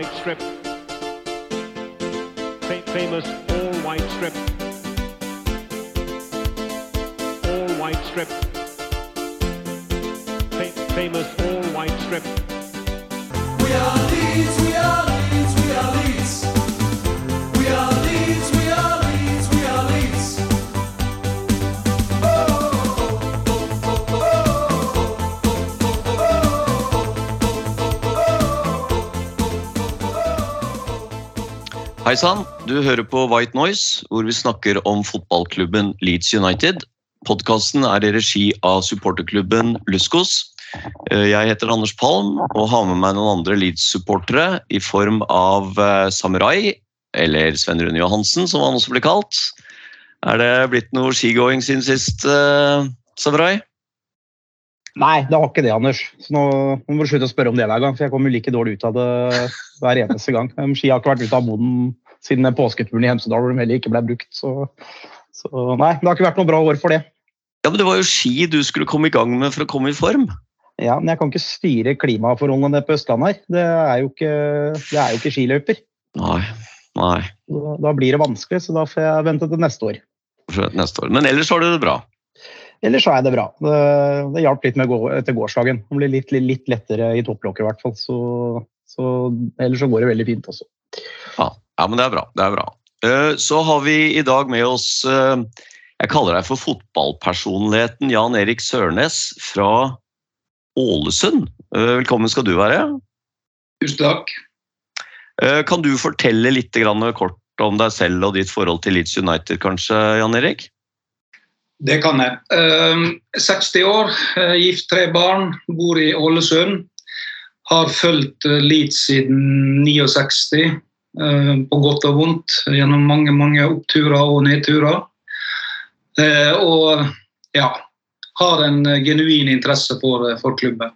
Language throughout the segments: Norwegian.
white strip. Fa- famous all white strip. All white strip. Fa- famous all white strip. We are Leeds, we are Hei sann, du hører på White Noise, hvor vi snakker om fotballklubben Leeds United. Podkasten er i regi av supporterklubben Luskos. Eh, Jeg heter Anders Palm og har med meg noen andre Leeds-supportere i form av eh, Samurai, eller Sven Rune Johansen, som han også blir kalt. Er det blitt noe skigåing siden sist, eh, Samurai? Nei, det var ikke det, Anders. Så nå, nå må du slutte å spørre om det hver gang, for jeg kommer like dårlig ut av det hver eneste gang. Um, Ski har ikke vært ute av moden siden påsketuren i Hemsedal hvor de heller ikke ble brukt. Så, så nei, det har ikke vært noe bra år for det. Ja, men Det var jo ski du skulle komme i gang med for å komme i form. Ja, Men jeg kan ikke styre klimaforholdene på Østlandet her. Det er jo ikke, det er jo ikke skiløyper. Nei, nei. Da, da blir det vanskelig, så da får jeg vente til neste år. Neste år. Men ellers har du det bra. Ellers så er det bra. Det, det hjalp litt med gå, etter gårsdagen. Det blir litt, litt, litt lettere i topplokket i hvert fall. Så, så ellers så går det veldig fint også. Ja, ja men det er bra. Det er bra. Eh, Så har vi i dag med oss eh, Jeg kaller deg for fotballpersonligheten Jan Erik Sørnes fra Ålesund. Eh, Velkommen skal du være. Tusen takk. Eh, Kan du fortelle litt grann kort om deg selv og ditt forhold til Leeds United, kanskje, Jan Erik? Det kan jeg. Ehm, 60 år, eh, gift, tre barn, bor i Ålesund. Har fulgt eh, Leeds siden 69, eh, på godt og vondt, gjennom mange mange oppturer og nedturer. Og ja, har en genuin interesse for, for klubben.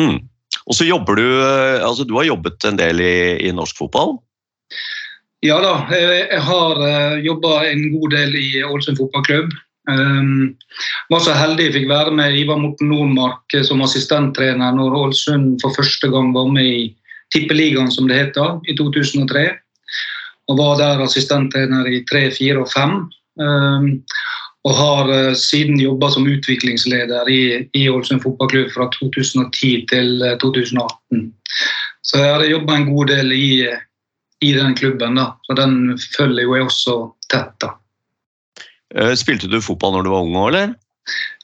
Mm. Og så jobber du altså Du har jobbet en del i, i norsk fotball? Ja da, jeg jeg har jobba en god del i Ålesund fotballklubb. Um, var så heldig jeg fikk være med Ivar Morten Nordmark eh, som assistenttrener når Ålesund for første gang var med i Tippeligaen, som det heter, i 2003. Og var der assistenttrener i 3, 4 og 5. Um, og har uh, siden jobba som utviklingsleder i, i Ålesund fotballklubb fra 2010 til eh, 2018. Så jeg har jobba en god del i, i den klubben, da. så den følger jo jeg også tett. da. Eh, Spilte du fotball når du var ung òg, eller?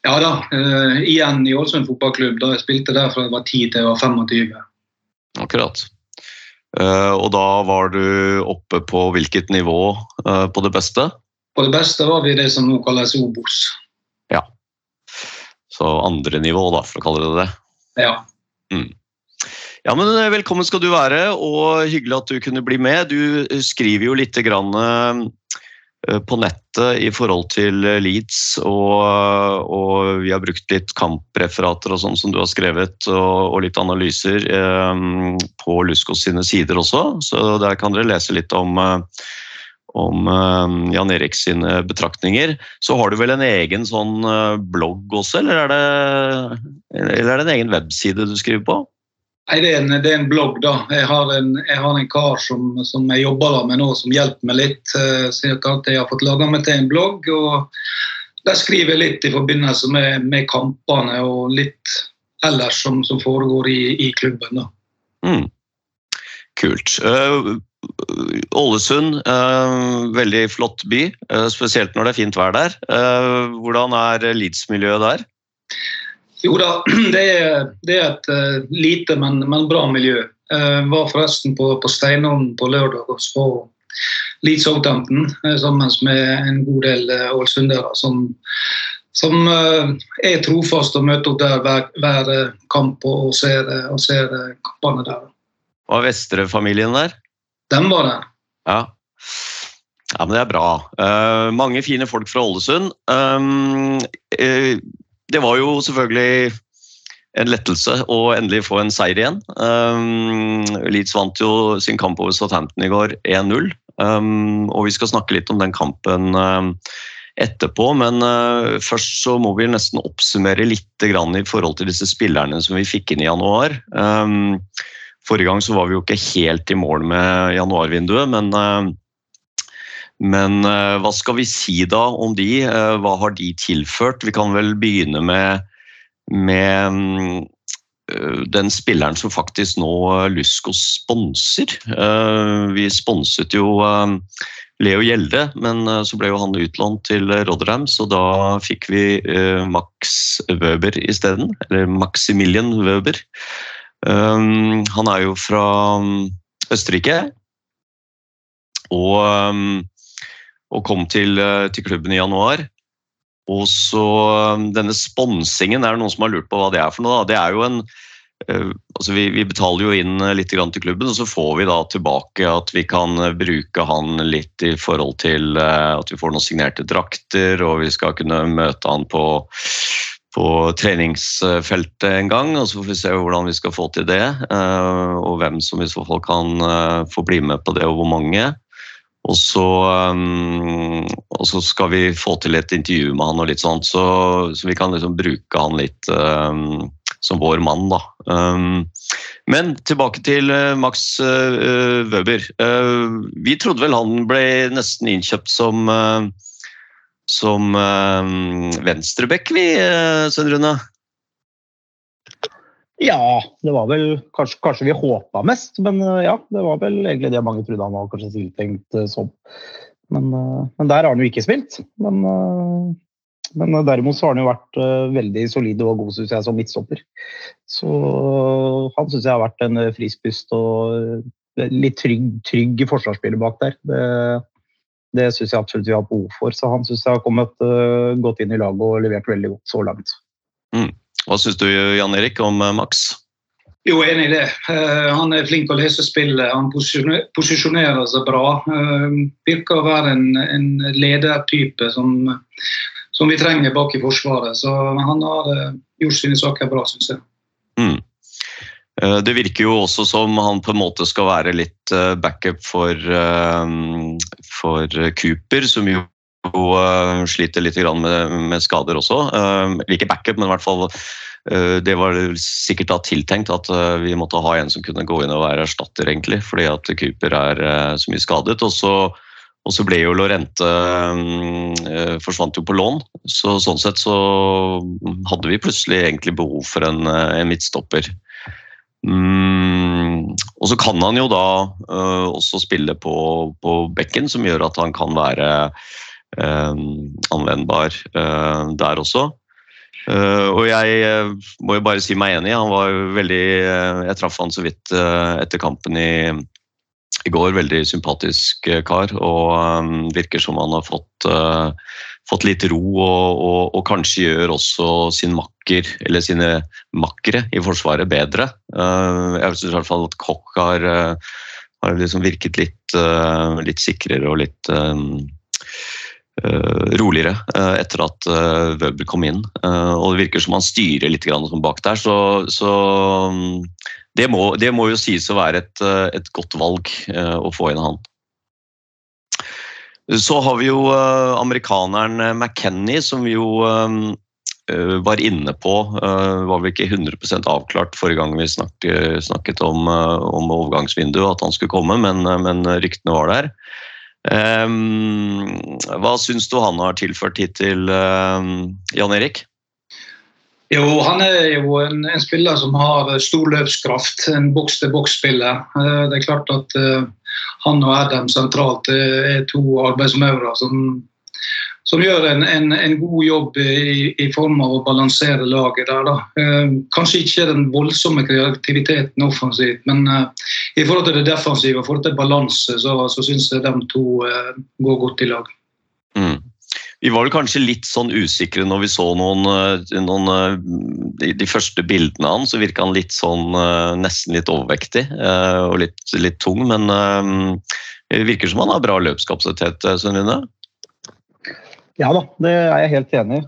Ja da, Uh, igjen i Ålesund fotballklubb. da Jeg spilte der fra jeg var 10 til jeg var 25. Akkurat. Uh, og da var du oppe på hvilket nivå uh, på det beste? På det beste var vi det som nå kalles Obos. Ja. Så andre nivå, da, for å kalle det det. Ja. Ja, men Velkommen skal du være, og hyggelig at du kunne bli med. Du skriver jo litt grann, på nettet i forhold til eh, Leeds, og, og vi har brukt litt kampreferater og sånn som du har skrevet, og, og litt analyser eh, på Luskos sine sider også. Så der kan dere lese litt om, eh, om eh, Jan Erik sine betraktninger. Så har du vel en egen sånn eh, blogg også, eller er det, eller er det en egen webside du skriver på? Nei, det, er en, det er en blogg, da. Jeg har en, jeg har en kar som, som jeg jobber med nå, som hjelper meg litt. eh, Så jeg har fått laga meg til en blogg. og Der skriver jeg litt i forbindelse med, med kampene og litt ellers som, som foregår i, i klubben. da. Mm. Kult. Eh, Ålesund, uh, veldig flott by, uh, spesielt når det er fint vær der. Hvordan er Leeds-miljøet der? Jo da, det er, det er et eh, lite, men, men bra miljø. Jeg var forresten på, på Steinholm på lørdag og så Leeds Southampton eh, sammen med en god del eh, ålesundere som, som eh, er trofast og møter opp der hver, hver eh, kamp og ser, eh, og ser eh, kampene der. Var Vestre-familien der? Den var der. Ja. ja, men det er bra. Uh, mange fine folk fra Ålesund. Um, eh, det var jo selvfølgelig en lettelse å endelig få en seier igjen. Um, Leeds vant jo sin kamp over Southampton i går 1-0. Um, og vi skal snakke litt om den kampen um, etterpå, men uh, først så må vi nesten oppsummere litt grann i forhold til disse spillerne som vi fikk inn i januar. Um, Forrige gang så var vi jo ikke helt i mål med januarvinduet, men, eh, men eh, hva skal vi si da om de? Eh, Hva har de tilført? Vi kan vel begynne med, med mm, eh, den spilleren som faktisk nå Lusko sponser. Vi sponset jo Leo Gjelde, men så ble jo han utlånt til Rotterdam, så da fikk vi Max Wøber isteden. Eller Maximilian Wøber. Han er jo fra um, Østerrike. Og, um, og kom til, eh, til klubben i januar. Og så um, Denne sponsingen er det noen som har lurt på hva det er for noe. Da. Det er jo en eh, altså vi, vi betaler jo inn eh, litt til klubben, og så får vi da tilbake at vi kan eh, bruke han litt i forhold til eh, at vi får noen signerte drakter, og vi skal kunne møte han på på treningsfeltet en gang, og så får vi se hvordan vi skal få til det. eh, Og hvem som i så fall kan eh, få bli med på det, og hvor mange. Og så, um, og så skal vi få til et intervju med han, og litt sånt, så, så vi kan liksom bruke han litt um, som vår mann. da. Um, men tilbake til eh, Max uh, Wøber. Uh, vi trodde vel han ble nesten innkjøpt som uh, som uh, venstrebekk, vi, uh, Svein Rune. Ja, det var vel kanskje, kanskje vi håpa mest, men eh, ja, det var vel egentlig det mange trodde han var kanskje tiltenkt eh, som. Men, eh, men der har han jo ikke spilt. Men, men derimot så har han jo vært veldig solid og god, syns jeg, som midtstopper. Så han syns jeg har vært en frisk pust og litt trygg, trygg forsvarsspiller bak der. Det, det syns jeg absolutt vi har behov for. Så han syns jeg har kommet godt inn i laget og levert veldig godt så langt. Hva syns du, Jan Erik, om uh, Max? Jo, enig i det. Eh, han er flink å lese spillet. Han posisjonerer seg bra. Eh, virker å være en, en ledertype som, som vi trenger bak i Forsvaret. Så han har eh, gjort sine saker bra, syns jeg. Mm. Eh, Det virker jo også som han på en måte skal være litt eh, backup for, eh, for Cooper, som jo eh, sliter litt med, med skader også. Eh, Ikke backup, men i hvert fall eh, det var sikkert da tiltenkt at vi måtte ha en som kunne gå inn og være erstatter, egentlig, fordi at Cooper er så mye skadet. Og så, og så ble jo Lorente forsvant jo på lån, så sånn sett så hadde vi plutselig egentlig behov for en, en midtstopper. Mm, og så kan han jo da også spille på, på bekken, som gjør at han kan være anvendbar øh, der også. Øh, og jeg må jo bare si meg enig. Han var jo veldig Jeg traff han så vidt etter kampen i, i går. Veldig sympatisk kar. Og virker som han har fått, fått litt ro, og, og, og kanskje gjør også sin makker, eller sine makkere i Forsvaret bedre. Eh, Jeg syns i hvert fall at Koch har, eh, har liksom virket litt, eh, litt sikrere og litt eh, eh, roligere eh, etter at uh, Wøber kom inn. Eh, og det virker som han styrer litt sånn bak der, så, så mm, det, må, det må jo sies å være et, eh, et godt valg eh, å få inn han. Så har vi jo eh, amerikaneren eh, McKenny, som vi jo eh, eh, var inne på. eh, var vel ikke 100% avklart forrige gang vi snakket, snakket om, eh, om overgangsvinduet, at han skulle komme, men, eh, men ryktene var der. Ehm, hva syns du han har tilført hittil, eh, Jan Erik? Jo, han er jo en, en spiller som har stor løpskraft. En boks-til-boks-spiller. Eh, Det er klart at eh, han og Adam sentralt eh, er to arbeidsmaurer som, som gjør en, en, en god jobb i, i form av å balansere laget der. Eh, Kanskje ikke den voldsomme kreativiteten offensivt, men eh, i forhold til det defensive og til balanse, så, så syns jeg de to eh, går godt i lag. Mm. Vi var vel kanskje litt sånn usikre når vi så noen, eh, noen eh, de, de første bildene av han, så virka han litt sånn eh, nesten litt overvektig og litt, litt tung, men det virker som han har bra løpskapasitet, Rune. Ja da, det er jeg helt enig i.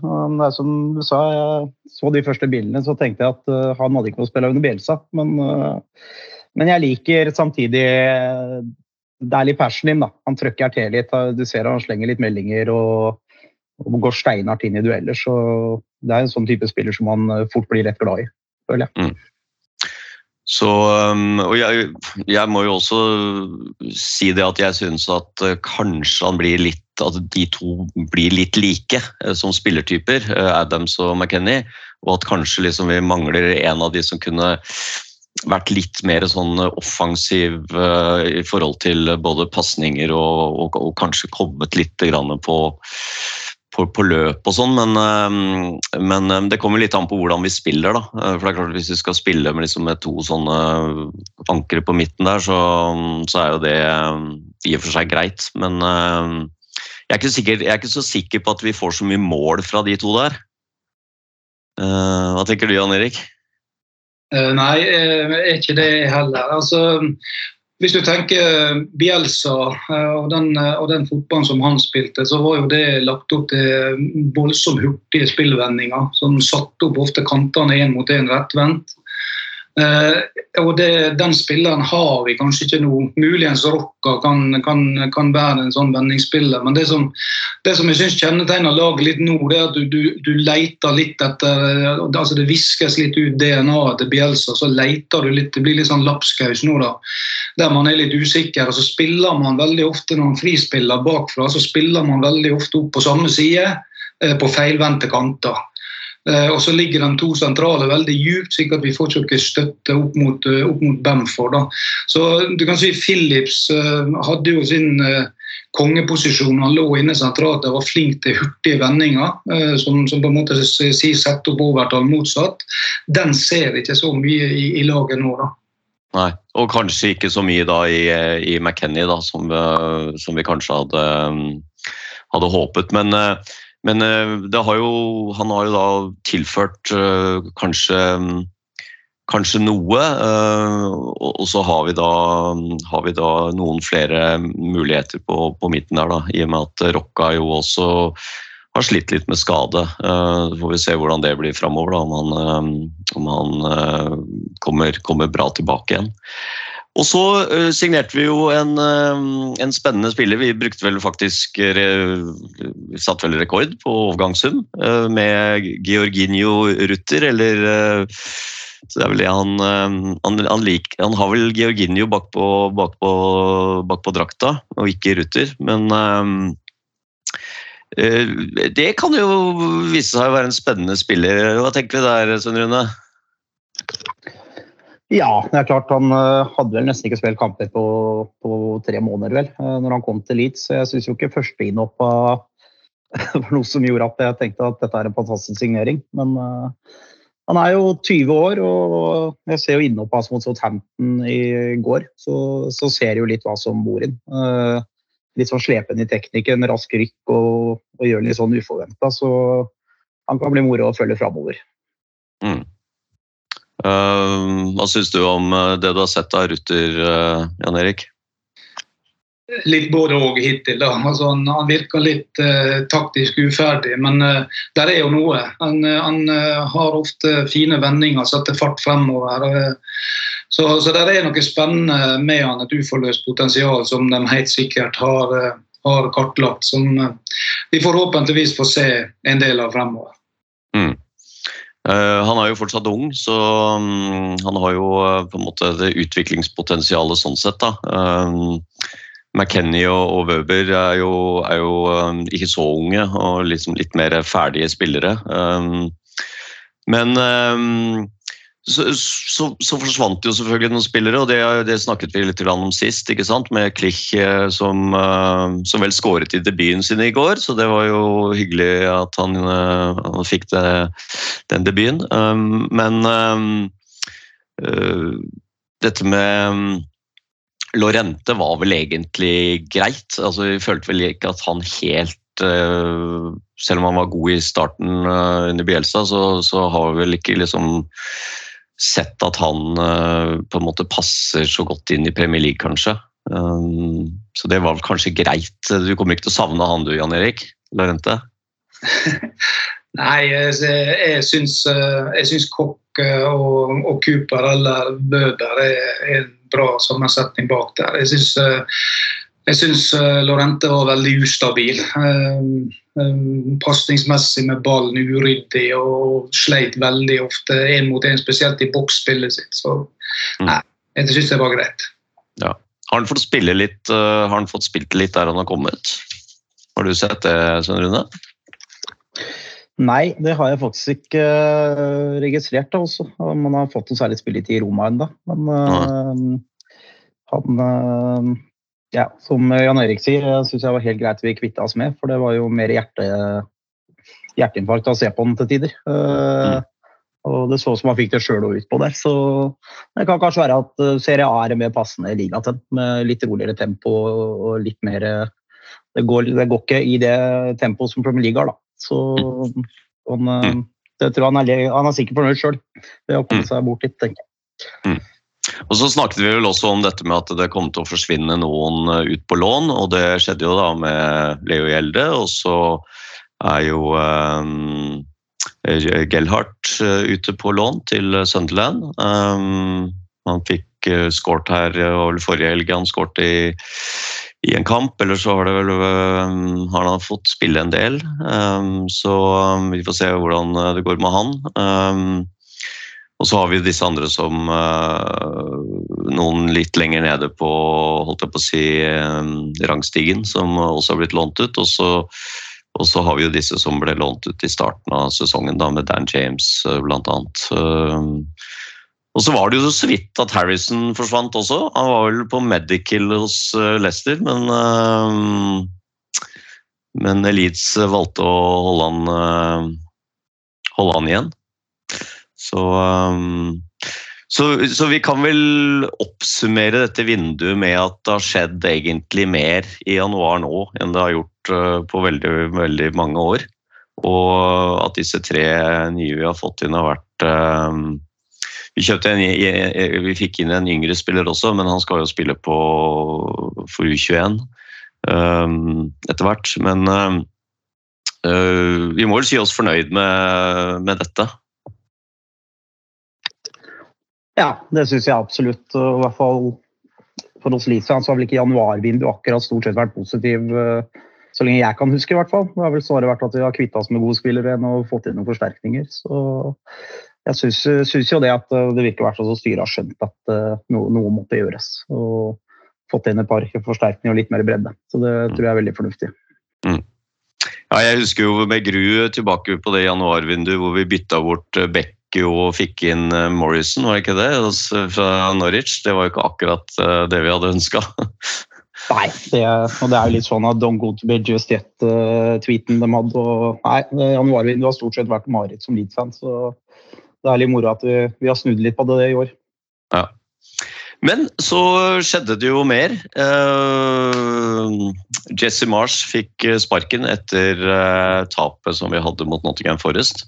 Som du sa, jeg så de første bildene, så tenkte jeg at eh, han hadde ikke noe å spille under Bielsa. Men, eh, men jeg liker samtidig eh, Det er litt passion in, da. Han trøkker til litt. Du ser han slenger litt meldinger og, og går steinhardt inn i dueller. Så det er en sånn type spiller som eh, fort blir rett glad i, føler jeg. Så, um, og jeg, jeg må jo også si det at jeg syns at uh, kanskje han blir litt at de to blir litt like uh, som spillertyper, uh, Adams og McKenny. Og at kanskje liksom vi mangler en av de som kunne vært litt mer sånn offensiv i forhold til både pasninger og, og, og, kanskje kommet litt grann på, på, løp og sånn, men, uh, men um, det kommer litt an på hvordan vi spiller. da. For det er klart Hvis vi skal spille med, liksom, med to sånne ankre på midten der, så, så er jo det i og for seg greit. Men jeg, er sikker, jeg, er ikke så sikker på at vi får så mye mål fra de to der. hva tenker du, Jan Erik? Nei, er ikke det heller. Altså, hvis du tenker Bielsa uh, og, den, og den fotballen som han spilte, så var jo det lagt opp til voldsomt hurtige spillvendinger som satte opp ofte kantene én mot én rettvendt. Uh, og det, Den spilleren har vi kanskje ikke nå. Muligens Rocca kan, kan, kan, være en sånn vendingsspiller. Men det som, det som jeg synes kjennetegner laget litt nå, det er at du, du, du leter litt etter altså Det viskes litt ut DNA-et til Bielsa, så leter du litt. Det blir litt sånn lapskaus nå, da. Der man er litt usikker. og Så spiller man veldig ofte når man frispiller bakfra, så spiller man veldig ofte opp på samme side uh, på feilvendte kanter. Eh, og så ligger de to sentrale veldig djupt, slik at vi får ikke støtte opp mot, eh, opp mot Bamford. Da. Så du kan si Phillips uh, hadde jo sin kongeposisjon. Han lå inne sentralt og var flink til hurtige vendinger, som, som, på en måte sier sette opp overtall motsatt. Den ser ikke så mye i, i laget nå. da. Nei, og kanskje ikke så mye da i, i McKenny, da, som, som, vi kanskje hadde, um, hadde håpet. Men men eh, har jo, han har jo da tilført eh, kanskje, kanskje noe. Eh, og så har vi da, har vi da noen flere muligheter på, på, midten der, da, i og med at Rocca jo også har slitt litt med skade. Så får vi se hvordan det blir framover, om han, om han kommer, kommer bra tilbake igjen. Og så uh, signerte vi jo en, uh, en, spennende spiller. Vi brukte vel faktisk Vi satte vel rekord på overgangssum uh, med Georginio Rutter, eller så det er vel det han han, han, lik, han har vel Georginio bak på, bak, på, bak drakta, og ikke Rutter. Men det kan jo vise seg å være en spennende spiller. Hva tenker vi der, Svein Rune? Ja, det er klart han uh, hadde vel nesten ikke spilt kamper på, på tre måneder vel, uh, når han kom til Leeds. Jeg syns jo ikke førsteinnhoppa var noe som gjorde at jeg tenkte at dette er en fantastisk signering. Men uh, han er jo 20 år, og jeg ser jo innhoppet hans mot Southampton i går. Så, så ser jo litt hva som bor inn. litt sånn slepen i teknikken, rask rykk og, og gjør litt sånn uforventa. Så han kan bli moro å følge framover. Mm. Uh, hva syns du om eh, det du har sett av Ruter, uh, Jan Erik? Litt både og hittil. da. Altså, han, han, virker litt uh, taktisk uferdig, men uh, der er jo noe. Han, han har ofte fine vendinger, setter fart fremover. så, så der er noe spennende med han, et uforløst potensial som de helt sikkert har, har kartlagt. Som vi forhåpentligvis får se en del av fremover. Mm. Eh, han er jo fortsatt ung, så um, han har jo uh, på en måte det utviklingspotensialet sånn sett. da. Um, McKenny og, Wøber er er jo ikke så unge og liksom litt mer ferdige spillere. Men så, så, så, forsvant jo selvfølgelig noen spillere, og det, det snakket vi litt om sist. ikke sant? Med Klich eh, som, eh, som, vel skåret i debuten sin i går, så det var jo hyggelig at han, eh, han fikk det, den debuten. Um, men um, dette med um, Lorente var vel egentlig greit. altså Vi følte vel ikke at han helt Selv om han var god i starten under Bielsa, så, så har vi vel ikke liksom sett at han eh, på en måte passer så godt inn i Premier League, kanskje. Um, så det var kanskje greit. Du kommer ikke til å savne han du, Jan Erik Lorente? Nei, jeg, syns, eh, jeg Kokk eh, og, og, Cooper eller Bøder er en bra sammensetning bak der. Jeg syns, jeg syns Lorente var veldig ustabil. Um, Um, Pasningsmessig med ballen uryddig og sleit veldig ofte én mot én, spesielt i boksspillet sitt. Så Mm. Nei, jeg syns det var greit. Har han fått spille litt, eh, har han fått spilt litt der han har kommet? Har du sett det, Svein Rune? Nei, det har jeg faktisk ikke eh, registrert. da også. Man har fått noe særlig spilletid i Roma ennå. Men eh, han eh, ja, Som Jan Erik sier, jeg syns jeg var helt greit vi kvitta oss med. For det var jo mer hjerte, hjerteinfarkt å se på den til tider. Mm. Og det så ut som han fikk det sjøl ut på der. Så det kan kanskje være at eh, Serie A er en mer passende liga til med litt roligere tempo og litt mer eh, det går, det går ikke i det tempoet som Premier League har, da. Så han, eh, det tror jeg han, er, han er sikkert fornøyd sjøl ved å komme Mm. seg bort litt, tenker jeg. Og så snakket vi vel også om dette med at det kom til å forsvinne noen eh, ut på lån, og det skjedde jo da med Leo Gjelde, og så er jo um, Gellhardt eh, ute på lån til Sunderland. Um, han fikk skåret her, eh, og forrige helg han skåret i, i en kamp, eller så har, vel, um, har han fått spille en del. Um, så vi får se hvordan eh, det går med han. Og så har vi disse andre som eh, noen litt lenger nede på holdt jeg på å si, eh, rangstigen, som også har blitt lånt ut. Og så, og så har vi jo disse som ble lånt ut i starten av sesongen, da, med Dan James bl.a. Eh, og så var det jo så vidt at Harrison forsvant også. Han var vel på medical hos Leicester, men men Leeds valgte å holde han, holde han igjen. Så, um, så, så vi kan vel oppsummere dette vinduet med at det har skjedd egentlig mer i januar nå enn det har gjort uh, på veldig, veldig mange år. Og at disse tre nye vi har fått inn har vært um, vi, en, vi fikk inn en yngre spiller også, men han skal jo spille på, for U21 um, etter hvert. Men um, uh, vi må vel si oss fornøyd med, med dette. Ja, det syns jeg absolutt. I hvert fall for oss Leeds-fans så har vel ikke januarvinduet akkurat stort sett vært positiv eh, så lenge jeg kan huske. i hvert fall. Det har vel snarere vært at vi har kvitta oss med gode spillere enn å fått inn noen forsterkninger. Så jeg syns, jo det at eh, det virker i hvert fall som styret har skjønt at eh, noe, noe måtte gjøres. Og fått inn et par forsterkninger og litt mer bredde. Så det tror jeg er veldig fornuftig. Ja, jeg husker jo med gru tilbake på det januarvinduet hvor vi bytta bort eh, jo og fikk inn eh, Morrison, var det ikke det? Altså, Fra Norwich. Det var jo ikke akkurat eh, det vi hadde ønska. Nei, det, og det er jo litt sånn at don't go to bed just yet-tweeten de hadde. Og, nei, januarvinduet har stort sett vært mareritt som Leeds-fan, så det er litt moro at vi, vi har snudd litt på det i år. Men så skjedde det jo mer. Uh, Jesse Marsh fikk eh, sparken etter uh, tapet som vi hadde mot Nottingham Forest.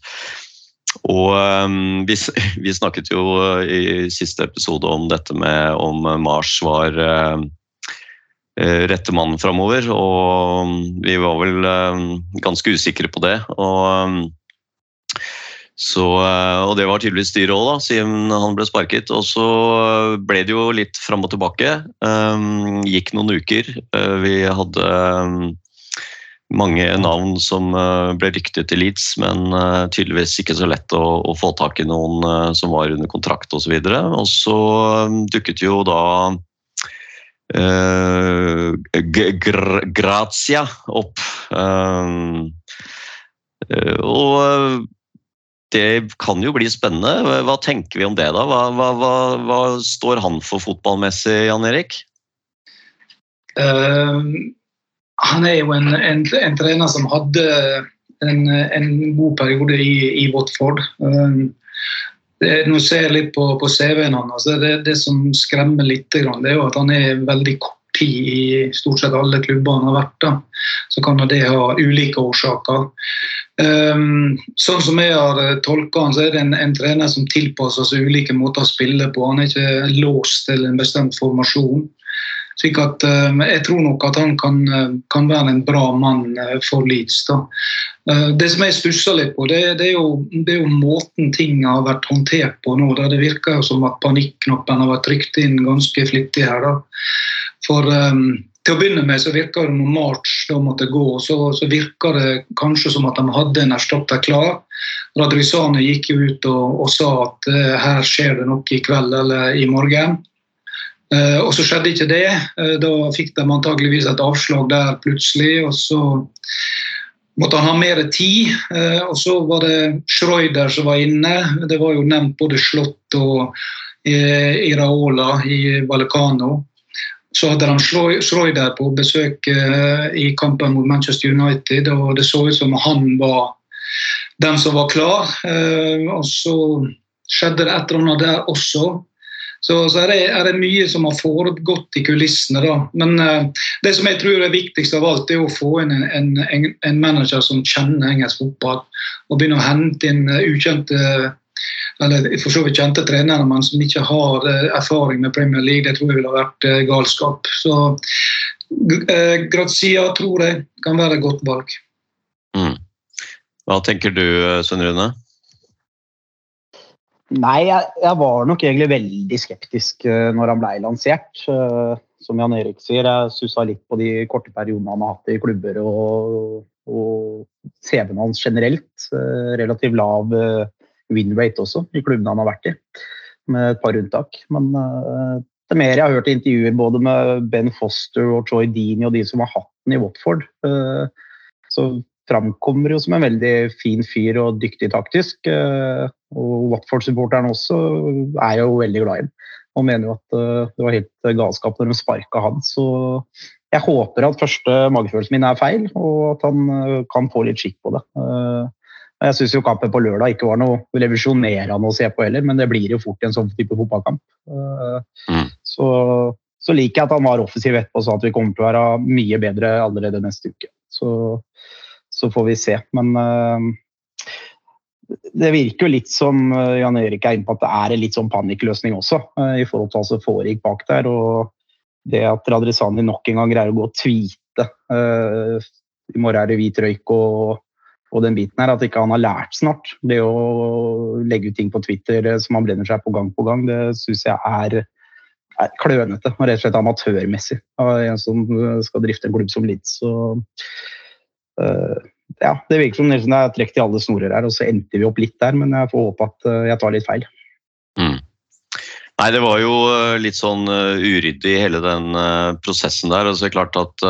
Og um, vi, vi, snakket jo i siste episode om dette med om Mars var uh, rette mannen framover, og vi var vel ganske usikre på det. Og så, og det var tydeligvis styret òg, siden han ble sparket. Og så ble det jo litt fram og tilbake. Um, gikk noen uker. Uh, vi hadde um, mange navn som uh, ble ryktet til Leeds, men uh, tydeligvis ikke så lett å, å få tak i noen som var under kontrakt osv. Og, og så um, dukket jo da Gr Grazia opp. Um, og det kan jo bli spennende. Hva tenker vi om det, da? Hva, hva, hva, står han for fotballmessig, Jan Erik? Uh, han er jo en, en, en, trener som hadde en, en god periode i, i Watford. Uh, det, når jeg litt på, på CV-en hans, det, det som skremmer litt, det er jo at han er veldig kort tid i stort sett alle klubber han har vært da. Så kan det ha ulike årsaker. Um, sånn som jeg har tolka han, så er det en, en, trener som tilpasser seg ulike måter å spille på. Han er ikke låst til en bestemt formasjon. Slik at um, Jeg tror nok at han kan, kan være en bra mann for Leeds. da. Det som jeg stusser litt på, det, det, er jo, det, er jo, måten ting har vært håndtert på nå. Der det virker jo som at panikknappen har vært trykt inn ganske flittig her. da. For um, til å begynne med så virker det når March da måtte gå, så, så virker det kanskje som at de hadde en erstatter klar. Radrizane gikk jo ut og, og sa at uh, her skjer det noe i kveld eller i morgen. Eh, og så skjedde ikke det. Eh, da fikk de antageligvis et avslag der plutselig. og så måtte han ha mer tid. eh, Og så var det Schreuder som var inne. Det var jo nevnt både Slott og Iraola i Balkano. Så hadde de Schreu- Schreuder på besøk i kampen mot Manchester United, og det så ut som han var den som var klar. Og så skjedde det et eller annet der også. Så, så er, det, er det mye som har foregått i kulissene. da. Men uh, det som jeg tror er viktigst av alt, er å få inn en, en, en, manager som kjenner engelsk fotball. Og begynne å hente inn eh, ukjente eller for så vidt kjente trenere, men som ikke har eh, erfaring med Premier League. Det tror jeg ville ha vært galskap. Så uh, Grazia tror jeg kan være et godt valg. Mm. Hva tenker du, Sønn Rune? Nei, jeg, jeg var nok egentlig veldig skeptisk uh, når han ble lansert. Uh, som Jan Erik sier, jeg sussa litt på de korte periodene han har hatt i klubber og, og CV-en hans generelt. Uh, relativt lav uh, win rate også i klubbene han har vært i, med et par unntak. Men uh, det mer jeg har hørt i intervjuer både med Ben Foster og Troy Deany og de som har hatt den i Watford, så framkommer jo som en veldig fin fyr og dyktig taktisk. eh, Og Watford-supporterne også er jo veldig glad i ham. Og mener jo at eh, det var helt galskap når de sparka han. Så jeg håper at første magefølelsen min er feil, og at han eh, kan få litt skikk på det. Jeg syns kampen på lørdag ikke var noe revisjonerende å se på heller, men det blir jo fort en sånn type fotballkamp. Mm. Så, så liker jeg at han var offensiv etterpå sa at vi kommer til å være mye bedre allerede neste uke. Så, så får vi se. Men eh, det virker jo litt som eh, Jan Erik er inne på at det er en litt sånn panikkløsning også, eh, i forhold til hva som foregikk bak der. og det at Radrizani nok en gang greier å gå og tweete I morgen er det hvit røyk og, og den biten her, at ikke han har lært snart. Det å legge ut ting på Twitter som han brenner seg på gang på gang, det syns jeg er, er klønete og rett og slett amatørmessig av en som skal drifte en klubb som Leeds. Eh, ja, det virker som Nilsen er trukket i alle snorer her, og så endte vi opp litt der, men jeg får håpe at eh, jeg tar litt feil. Nei, det var jo eh, litt sånn eh, uryddig hele den eh, prosessen der. og så er det klart at,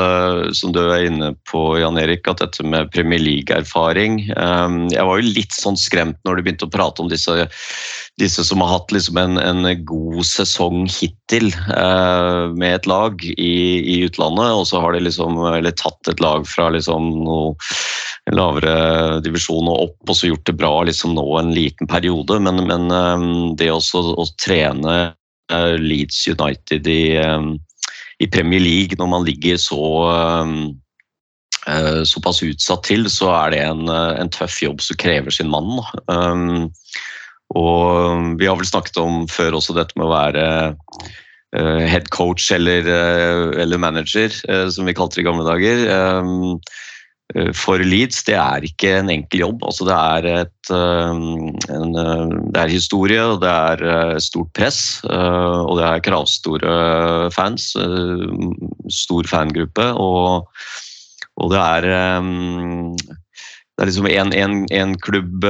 Som du er inne på, Jan Erik, at dette med Premier League-erfaring eh, Jeg var jo litt sånn skremt når du begynte å prate om disse, disse som har hatt liksom en, en god sesong hittil med et lag i, i utlandet, og så har de liksom eller tatt et lag fra liksom noe lavere divisjon og opp, og så gjort det bra liksom nå en liten periode. Men, men um, det også å trene uh, Leeds United i, um, i Premier League når man ligger så um, uh, såpass utsatt til, så er det en, uh, en tøff jobb som krever sin mann. Og vi har vel snakket om før også dette med å være head coach eller, eller manager, som vi kalte det i gamle dager. Eh, for Leeds, det er ikke en enkel jobb. Altså, det, er et, eh, en, eh, det er historie, og det er stort press. Og det er kravstore fans. Stor fangruppe. Og, og det er det er liksom en, klubb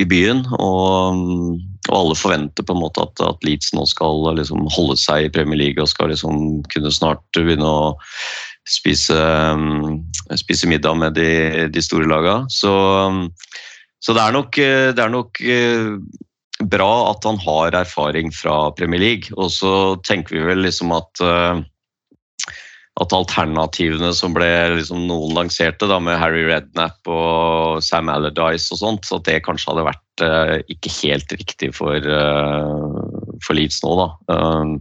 i byen, og, og alle forventer på en måte at, at Leeds nå skal liksom holde seg i Premier League og skal liksom kunne snart begynne å spise, um, spise middag med de, de store lagene. Så, så det er nok, eh, det er nok eh, bra at han har erfaring fra Premier League. Og så tenker vi vel liksom at eh, at alternativene som ble liksom noen lanserte, da, med Harry Redknapp og Sam Allardyce og sånt, at det kanskje hadde vært eh, ikke helt riktig for, eh, for Leeds nå. Da. Um,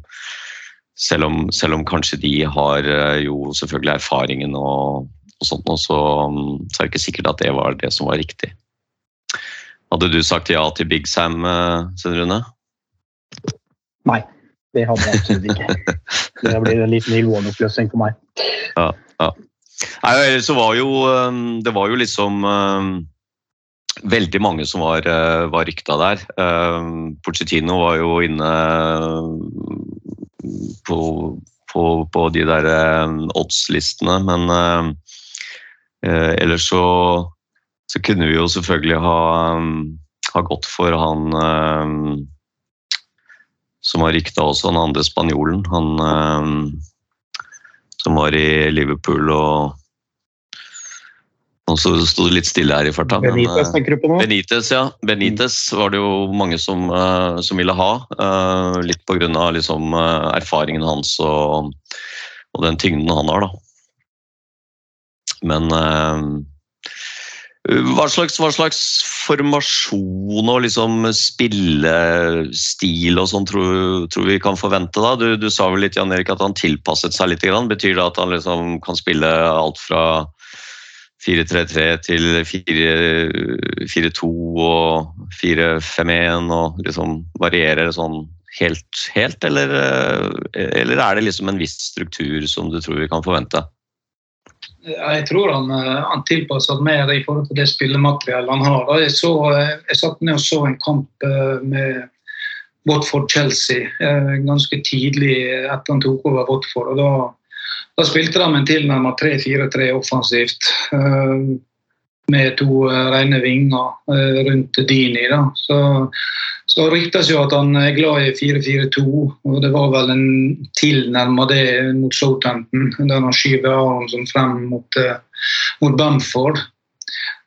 selv, om, selv om kanskje de har eh, jo selvfølgelig erfaringen og, og sånt, og så, um, så er det ikke sikkert at det var det som var riktig. Hadde du sagt ja til Big Sam, uh, Svein Rune? Nei, det hadde jeg absolutt ikke. Det blir en liten Neil Warnock-løsning for meg. Nei, så var jo um, Det var jo liksom veldig mange som var, var rykta der. Porcettino var jo inne på på, på de der oddslistene, odds-listene, men eh, eh, ellers så, så kunne vi jo selvfølgelig ha, ha gått for han eh, som var rykta også, han andre spanjolen. Han eh, som var i Liverpool og og så sto det litt stille her i farta. Benitez eh, tenker du på nå? Benitez, ja. Benitez var det jo mange som, eh, som ville ha. eh, litt pga. Liksom, erfaringen hans og, og den tyngden han har, da. Men hva slags, hva slags formasjon og liksom spillestil og sånn tror, tror vi kan forvente? da? Du, du sa vel litt Jan Erik, at han tilpasset seg litt. Grann. Betyr det at han liksom kan spille alt fra 4-3-3 til 4-2 og 4-5-1 og liksom varierer sånn helt, helt eller, eh, eller er det liksom en viss struktur som du tror vi kan forvente? Jeg tror han, eh, han tilpasser mer i forhold til det spillemateriellet han har. Jeg, så, eh, jeg satt ned og så en kamp med Watford-Chelsea ganske tidlig etter han tok over Watford. og Da, da spilte de en tilnærmet 3-4-3 offensivt. eh, Med to eh, rene vinger eh, rundt Dini. Da. Så, så ryktes jo at han er glad i 4-4-2, og det var vel en tilnærma det mot Southampton, der han skyver Aronsen frem mot, mot Bamford.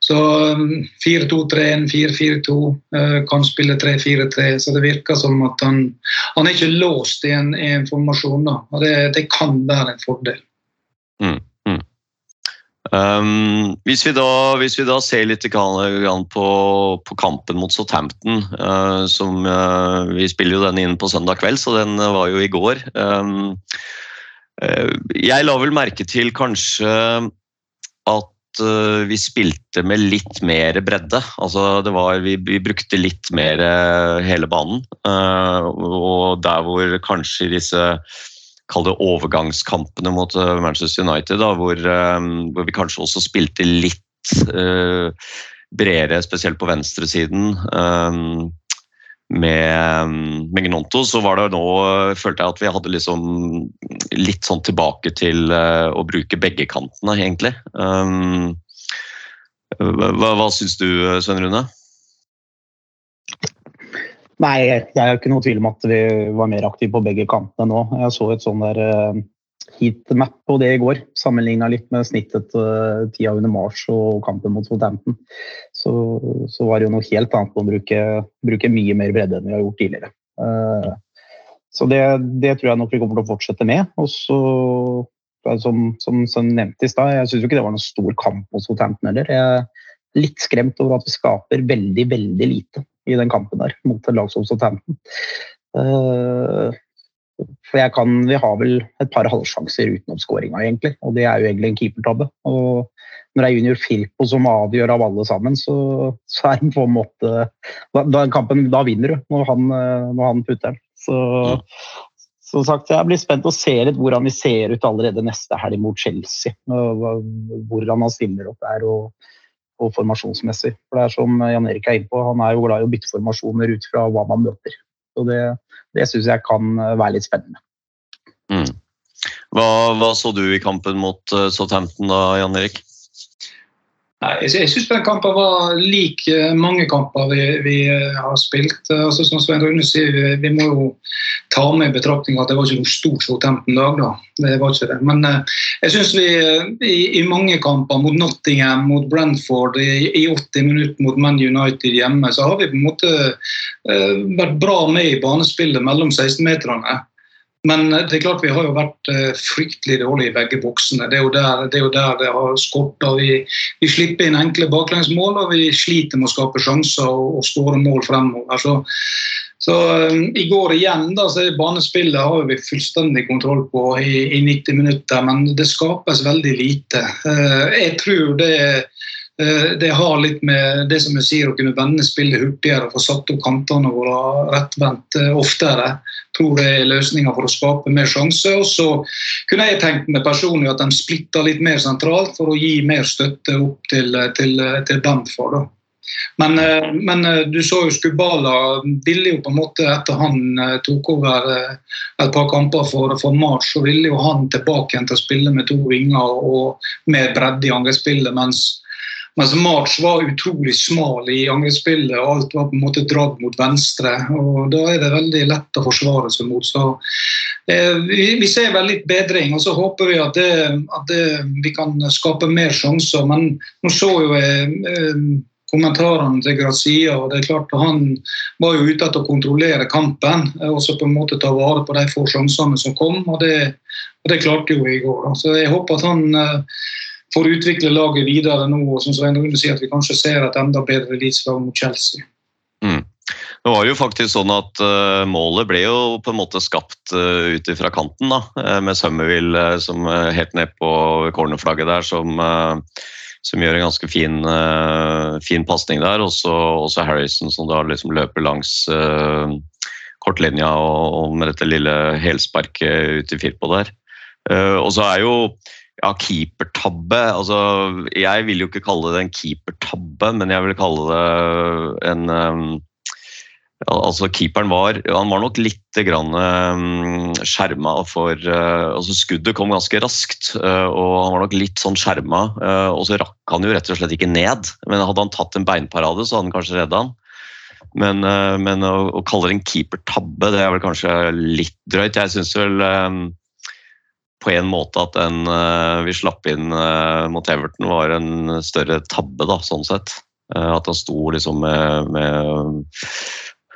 Så um, 4-2-3-1, 4-4-2, eh, kan spille 3-4-3. Så det virker som at han, han er ikke låst i en, i en formasjon. Da. og det, det kan være en fordel. Um, hvis, vi da, hvis vi da ser litt på, på kampen mot Southampton uh, som uh, Vi spiller jo den inn på søndag kveld, så den var jo i går. Um, uh, jeg la vel merke til kanskje at vi spilte med litt mer bredde. Altså det var, vi, vi brukte litt mer hele banen. Uh, og der hvor kanskje disse kall det overgangskampene mot eh, Manchester United, da, hvor, eh, hvor vi kanskje også spilte litt eh, bredere, spesielt på venstresiden. eh, med, med Gnonto så var det nå, følte jeg at vi hadde liksom litt sånn tilbake til eh, å bruke begge kantene, egentlig. Um, hva, hva syns du, Svein Rune? Nei, det er jo ikke noe tvil om at vi var mer aktive på begge kantene nå. Jeg så et sånn der uh, heatmap på det i går. Sammenligna litt med snittet uh, tida under mars og kampen mot Southampton. Så, så var det jo noe helt annet å bruke, bruke mye mer bredde enn vi har gjort tidligere. Uh, så det, det, tror jeg nok vi kommer til å fortsette med. Og så, som, som, som nevnt i stad, jeg syns ikke det var noen stor kamp mot Southampton heller. Jeg er litt skremt over at vi skaper veldig, veldig lite i den kampen der mot et lag som Southampton. Uh, for jeg kan, Vi har vel et par halvsjanser utenom skåringa, egentlig. Og det er jo egentlig en keepertabbe. Og når det er junior Firpo som avgjør av alle sammen, så, så er det på en måte da, da, kampen, da vinner du når han, når han putter den. Så som sagt, Jeg blir spent å se litt hvordan vi ser ut allerede neste helg mot Chelsea. Hvordan han stiller opp der. og og formasjonsmessig. For det er som Jan Erik er inne på, Han er jo glad i å bytte formasjoner ut fra hva man møter. Og Det, det syns jeg kan være litt spennende. Mm. Hva, hva, så du i kampen mot Southampton da, Jan Erik? Nei, jeg syns den kampen var lik mange kamper vi, vi har spilt. Altså, som Svein Rune sier, vi, vi må jo ta med i betraktning at det var ikke noe stort Southampton-lag. da. Det var ikke det. Men jeg syns vi i, i, mange kamper, mot Nottingham, mot Brentford, i, i 80 minutter mot Man United hjemme, så har vi på en måte uh, vært bra med i banespillet mellom 16-meterne. Men det er klart vi har jo vært fryktelig dårlige i begge boksene. Det er jo der det, er jo der det har skorta. Vi, vi, slipper inn enkle baklengsmål, og vi sliter med å skape sjanser og, og skåre mål fremover. Så, så um, I går igjen da, så er banespillet har vi fullstendig kontroll på i, i 90 minutter, men det skapes veldig lite. Uh, jeg tror det det har litt med det som jeg sier, å kunne vende spillet hurtigere få satt opp kantene våre rettvendt oftere. Jeg tror det er løsninga for å skape mer sjanse. Og så kunne jeg tenkt meg personlig at de splitter litt mer sentralt for å gi mer støtte opp til, til, til Bamford. Men, eh, men eh, du så jo Skubala ville jo på en måte etter han eh, tok over eh, et par kamper for, for March, så ville jo han tilbake igjen til å spille med to vinger og mer bredde i angrepsspillet. Mens, mens March var utrolig smal i angrepsspillet, og alt var på en måte dratt mot venstre. og Da er det veldig lett å forsvare seg mot. så eh, vi, ser vel litt bedring, og så håper vi at, det, at det, vi kan skape mer sjanser. Men nå så jo jeg eh, kommentarene til Grazia, og det er klart han var jo ute etter å kontrollere kampen eh, og så på en måte ta vare på de få sjansene som kom, og det, og det klarte jo i går. Så Jeg håper at han eh, å utvikle laget videre nå, og som Svein Rune sier, at vi kanskje ser et enda bedre eliteslag mot Chelsea. Det var jo faktisk sånn at uh, målet ble jo på en måte skapt uh, ut fra kanten, da, eh, med Summerville uh, som uh, helt ned på cornerflagget der, som, som gjør en ganske fin, fin pasning der. Og så Harrison som da liksom løper langs kortlinja og, og med dette lille helsparket ut i Firpo der. Og så er jo ja, keepertabbe altså, Jeg vil jo ikke kalle det en keepertabbe, men jeg vil kalle det en um, altså Keeperen var, han var nok litt grann um, skjerma for uh, altså Skuddet kom ganske raskt, uh, og han var nok litt sånn skjerma. Uh, og så rakk han jo rett og slett ikke ned. Men hadde han tatt en beinparade, så hadde han kanskje redda han. Men, uh, men å, å kalle det en keeper-tabbe, det er vel kanskje litt drøyt. Jeg syns vel um, på en måte at den uh, vi slapp inn uh, mot Everton var en større tabbe, da, sånn sett. Uh, at han sto liksom med, med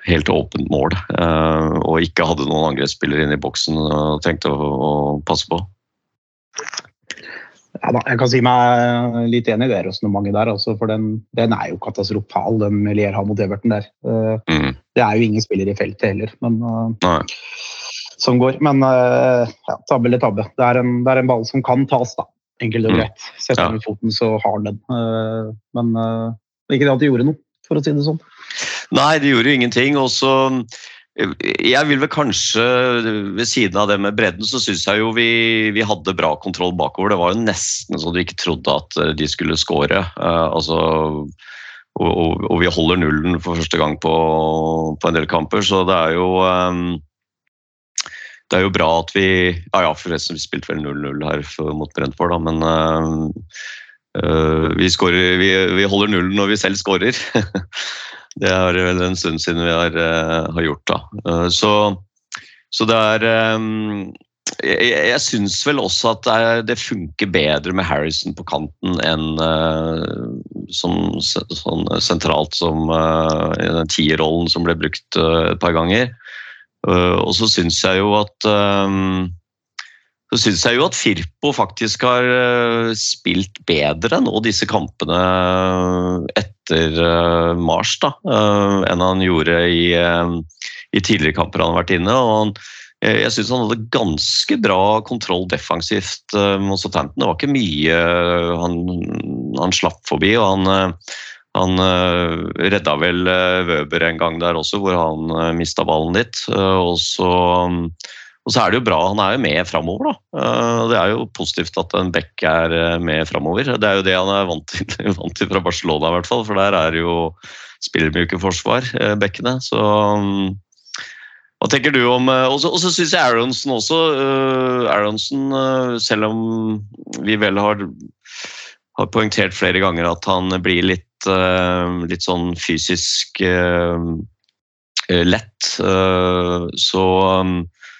helt åpent mål og ikke hadde noen angrepsspillere inne i boksen og tenkte å, å passe på. Ja, da, jeg kan si meg litt enig i det resonnementet der, altså, for den, den, er jo katastrofal, den Lier har mot Everton der. Mm. det er jo ingen spillere i feltet heller, men, Nei. Som går. Men uh, ja, tabbe eller tabbe. Det er, en, det er en ball som kan tas, da. Enkelt og Mm. greit. Setter Ja. foten, så har han den. Uh, men uh, ikke det at de gjorde noe, for å si det sånn. Nei, de gjorde jo ingenting. Og så Jeg vil vel kanskje, ved siden av det med bredden, så syns jeg jo vi, vi hadde bra kontroll bakover. Det var jo nesten så du ikke trodde at eh, de skulle skåre. Uh, altså, og, og, og vi holder nullen for første gang på, på en del kamper, så det er jo eh, det er jo bra at vi Ja ja, forresten, vi spilte vel 0-0 her for, mot Brentford, da, men eh, vi, scorer, vi, vi holder nullen når vi selv skårer. Det er vel en stund siden vi har, uh, har gjort, da. Uh, så, så det er um, Jeg, jeg syns vel også at det, er, det funker bedre med Harrison på kanten enn som, sånn sentralt som den tierrollen som ble brukt et par ganger. Eh, og så syns jeg jo at eh, så syns jeg jo at Firpo faktisk har eh, spilt bedre nå disse kampene etter Mars da, enn han gjorde i, i tidligere kamper han har vært inne. og han jeg syns han hadde ganske bra kontroll defensivt mot Southampton. Det var ikke mye han, han slapp forbi. og han, han eh, redda vel eh, Wøber en gang der også, hvor han uh, mista ballen litt. Eh, og, så, og så er det jo bra, han er jo med framover, da. Eh, det er jo positivt at en back er eh, med framover. Det er jo det han er vant til, vant til fra Barcelona, i hvert fall. For der er jo spillermyke forsvar, eh, bekkene. Så mm, hva tenker du om eh, Og så syns jeg Aronsen også eh, Aronsen, eh, selv om vi vel har, har poengtert flere ganger at han blir litt, eh, litt sånn fysisk eh, eh, lett, eh, så,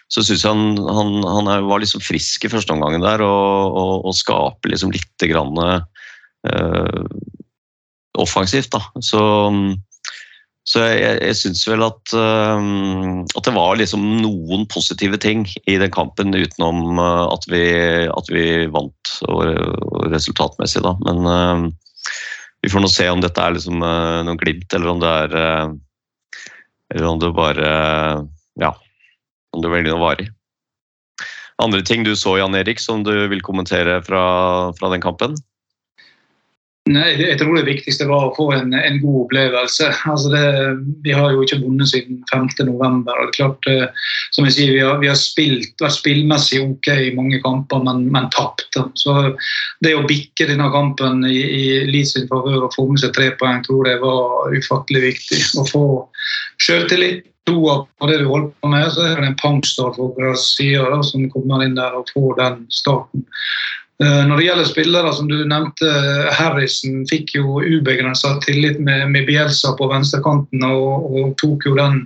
så syns jeg han, han, han var liksom frisk i første omgangen der og, og, og skaper liksom litt grann uh, offensivt. da. Så så jeg, jeg syns vel at, uh, at det var liksom noen positive ting i den kampen, utenom at, vi, at vi vant og resultatmessig, da. Men uh, vi får nå se om dette er liksom uh, noe glimt, eller om det er uh, Eller om det bare Ja, om det blir noe varig. Andre ting du så, Jan Erik, som du vil kommentere fra, fra den kampen? Nei, jeg tror det viktigste var å få en, en god opplevelse. Altså det, vi har jo ikke vunnet siden 5. november. og det er klart, eh, som jeg sier, Vi har, vi har spilt, vært spillmessig ok i mange kamper, men, men tapt. Så Det å bikke denne kampen i, i Leeds sin favør og få med seg tre poeng, tror jeg var ufattelig viktig. Å få selvtillit, troa på det du holder på med, så er det en pangstart på side som kommer inn der og får den starten. Eh, Når det gjelder spillere, som du nevnte, Harrison fikk jo ubegrensa tillit med, med Bielsa på venstrekanten og, og tok jo den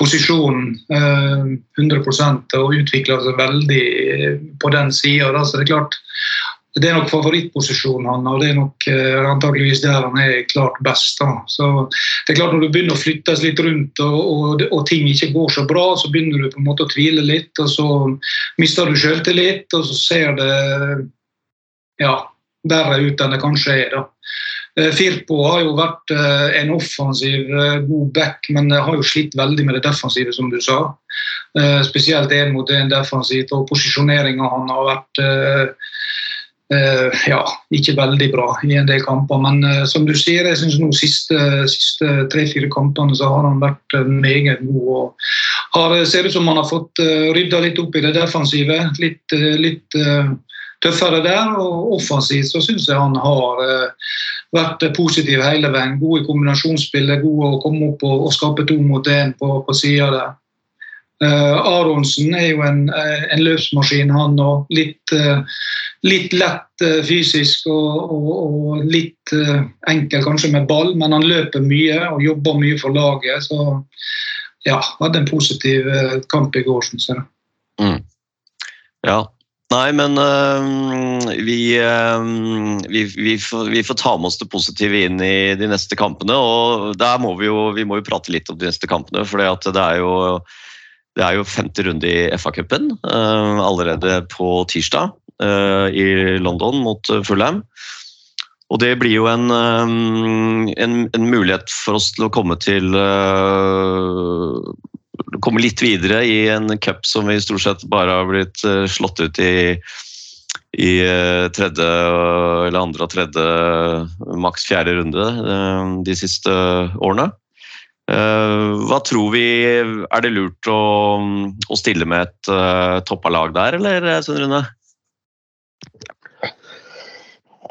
posisjonen eh, 100 og utvikla seg veldig på den sida. Så det er klart, det er nok favorittposisjonen han, og det er nok eh, antakeligvis der han er klart best. Da. Så det er klart Når du begynner å flyttes litt rundt og, og, og ting ikke går så bra, så begynner du på en måte å tvile litt, og så mister du selvtillit, og så ser det ja, verre ut enn det kanskje er. da. Eh, Firpo har jo vært eh, en offensiv eh, god back, men har jo slitt veldig med det defensive, som du sa. Spesielt én mot én defensivt, og posisjoneringa han har vært ja, ikke veldig bra i en del kamper. Men som du sier, jeg synes nå siste, siste tre-fire kampene så har han vært meget god. og har, Ser ut som han har fått rydda litt opp i det defensive. Litt, litt tøffere der. Og offensivt så syns jeg han har eh, vært positiv hele veien. God i kombinasjonsspillet, god å komme opp og, og skape to mot én på, på sida der. Eh, Aronsen er jo en, eh, en løpsmaskin, han òg. litt, eh, litt lett eh, fysisk og, og, og litt enkel kanskje med ball, men han løper mye og jobber mye for laget. Så ja, hadde en positiv kamp i går, syns jeg. Ja. Nei, men øh, vi, øh, vi, vi, får, vi får ta med oss det positive inn i de neste kampene. Og der må vi jo, vi må jo prate litt om de neste kampene, for det er jo det er jo femte runde i FA-cupen øh, allerede på tirsdag i London mot Fulham. Og det blir jo en, en, en mulighet for oss til å komme til øh, komme litt videre i en cup som vi stort sett bare har blitt eh, slått ut i, i eh, tredje eller andre og tredje, maks fjerde runde eh, de siste årene. Eh, Hva tror vi Er det lurt å, å stille med et toppa lag der, eller Svein Rune? Eh,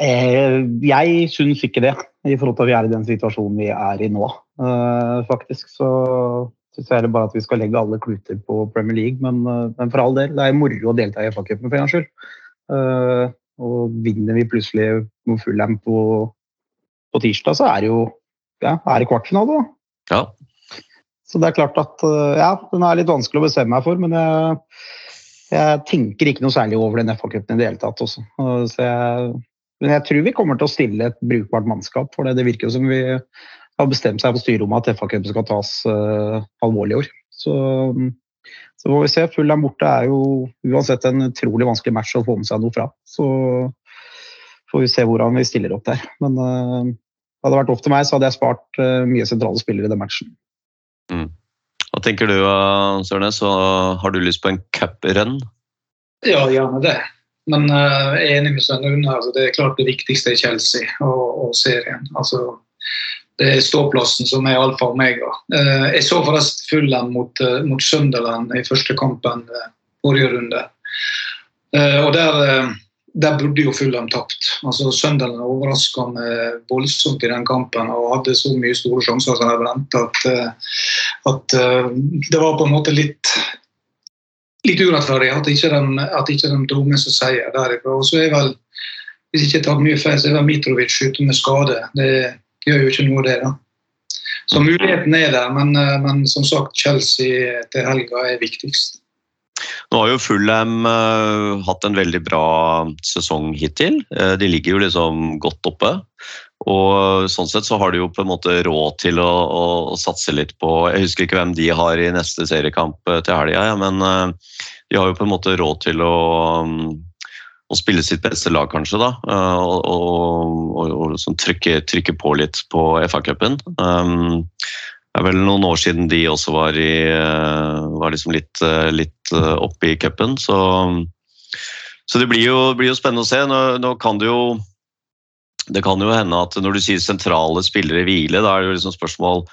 jeg syns ikke det, i forhold til at vi er i den situasjonen vi er i nå. Eh, faktisk så syns jeg heller bare at vi skal legge alle kluter på Premier League. Men, eh, men for all del, det er moro å delta i FA-cupen for en gangs skyld. Eh, og vinner vi plutselig mot Fulham på, på tirsdag, så er det jo ja, er det kvartfinale, da. Ja. Så det er klart at eh, ja, den er litt vanskelig å bestemme meg for, men jeg, jeg tenker ikke noe særlig over den FA-cupen i det hele tatt også. Så jeg, men jeg tror vi kommer til å stille et brukbart mannskap, for det, det virker jo som vi har bestemt seg på styrerommet at FA-cupen skal tas uh, alvorlig i år. Så, så får vi se. Fulham borte er jo uansett en utrolig vanskelig match å få med seg noe fra. Så får vi se hvordan vi stiller opp der. Men uh, hadde det vært opp til meg, så hadde jeg spart uh, mye sentrale spillere i den matchen. Hva tenker du, Sørnes? Har du lyst på en cuprun? Ja, gjerne det. Men eh, jeg er enig med Svein Altså, det er klart det viktigste er Chelsea og, og serien. Altså, det er ståplassen som er alfa og omega. Eh, jeg så forresten Fulham mot, eh, mot Sunderland i første kampen forrige runde. Og der, der burde jo Fulham tapt. Altså, Sunderland overraska meg voldsomt i den kampen og hadde så mye store sjanser som hadde venta at, at det var på en måte litt litt urettferdig at ikke de, at ikke de dro med seg seier derifra. Og så er vel, hvis ikke jeg tar mye feil, så er vel Mitrovic ute med skade. Det gjør jo ikke noe, det. da. Så muligheten er der, men, eh, men som sagt, Chelsea til helga er viktigst. Nå har jo Fulham uh, hatt en veldig bra sesong hittil. Eh, de ligger jo liksom godt oppe. Og sånn sett så har de jo på en måte råd til å, å, satse litt på Jeg husker ikke hvem de har i neste seriekamp eh, til helga, ja, men eh, de har jo på en måte råd til å, mm, å spille sitt beste lag, kanskje, da. eh, Og, og, og, liksom trykke, trykke på litt på FA-cupen. Um, det er vel noen år siden de også var, i, var liksom litt, litt oppe i cupen, så, så det blir jo, blir jo spennende å se. Nå, nå kan det jo det kan jo hende at når du sier sentrale spillere hvile, da er det jo liksom spørsmål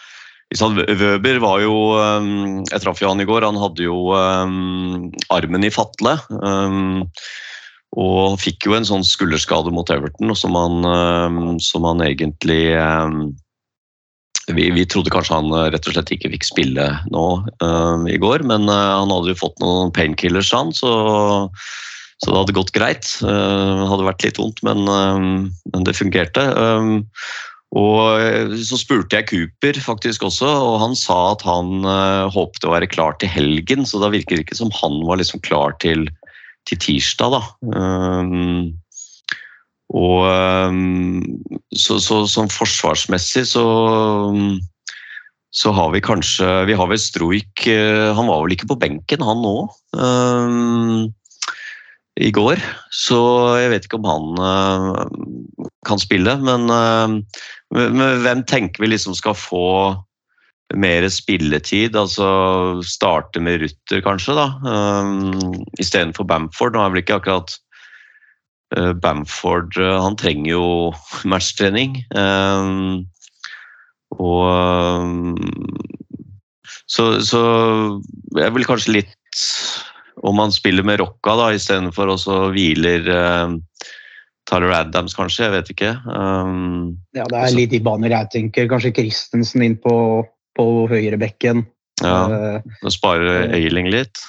Wøber var jo um, Jeg traff jo han i går. Han hadde jo um, armen i fatle. Um, og fikk jo en sånn skulderskade mot Everton som han, som han egentlig vi, vi, trodde kanskje han uh, rett og slett ikke fikk spille nå um, i går, men uh, han hadde jo fått noen painkillers, han, så, så det hadde gått greit. Det hadde vært litt vondt, men, um, men det fungerte. Um, og Så spurte jeg Cooper faktisk også, og han sa at han håpte å være klar til helgen. Så da virker det ikke som han var liksom klar til, til tirsdag, da. Og så, så, sånn forsvarsmessig så så har vi kanskje Vi har vel Stroik Han var vel ikke på benken, han nå? I går. Så jeg vet ikke om han uh, kan spille. Men, uh, men hvem tenker vi liksom skal få mer spilletid? Altså starte med Rutter, kanskje, da. Um, Istedenfor Bamford. Nå er vel ikke akkurat uh, Bamford Han trenger jo matchtrening. Um, og um, så, så jeg vil kanskje litt Om han spiller med rocka da, istedenfor og så hviler uh, Tyler Adams, kanskje. Jeg vet ikke. Um, ja, det er litt i baner jeg tenker. Kanskje Christensen inn på, på høyrebekken. Ja, det sparer Ailing litt?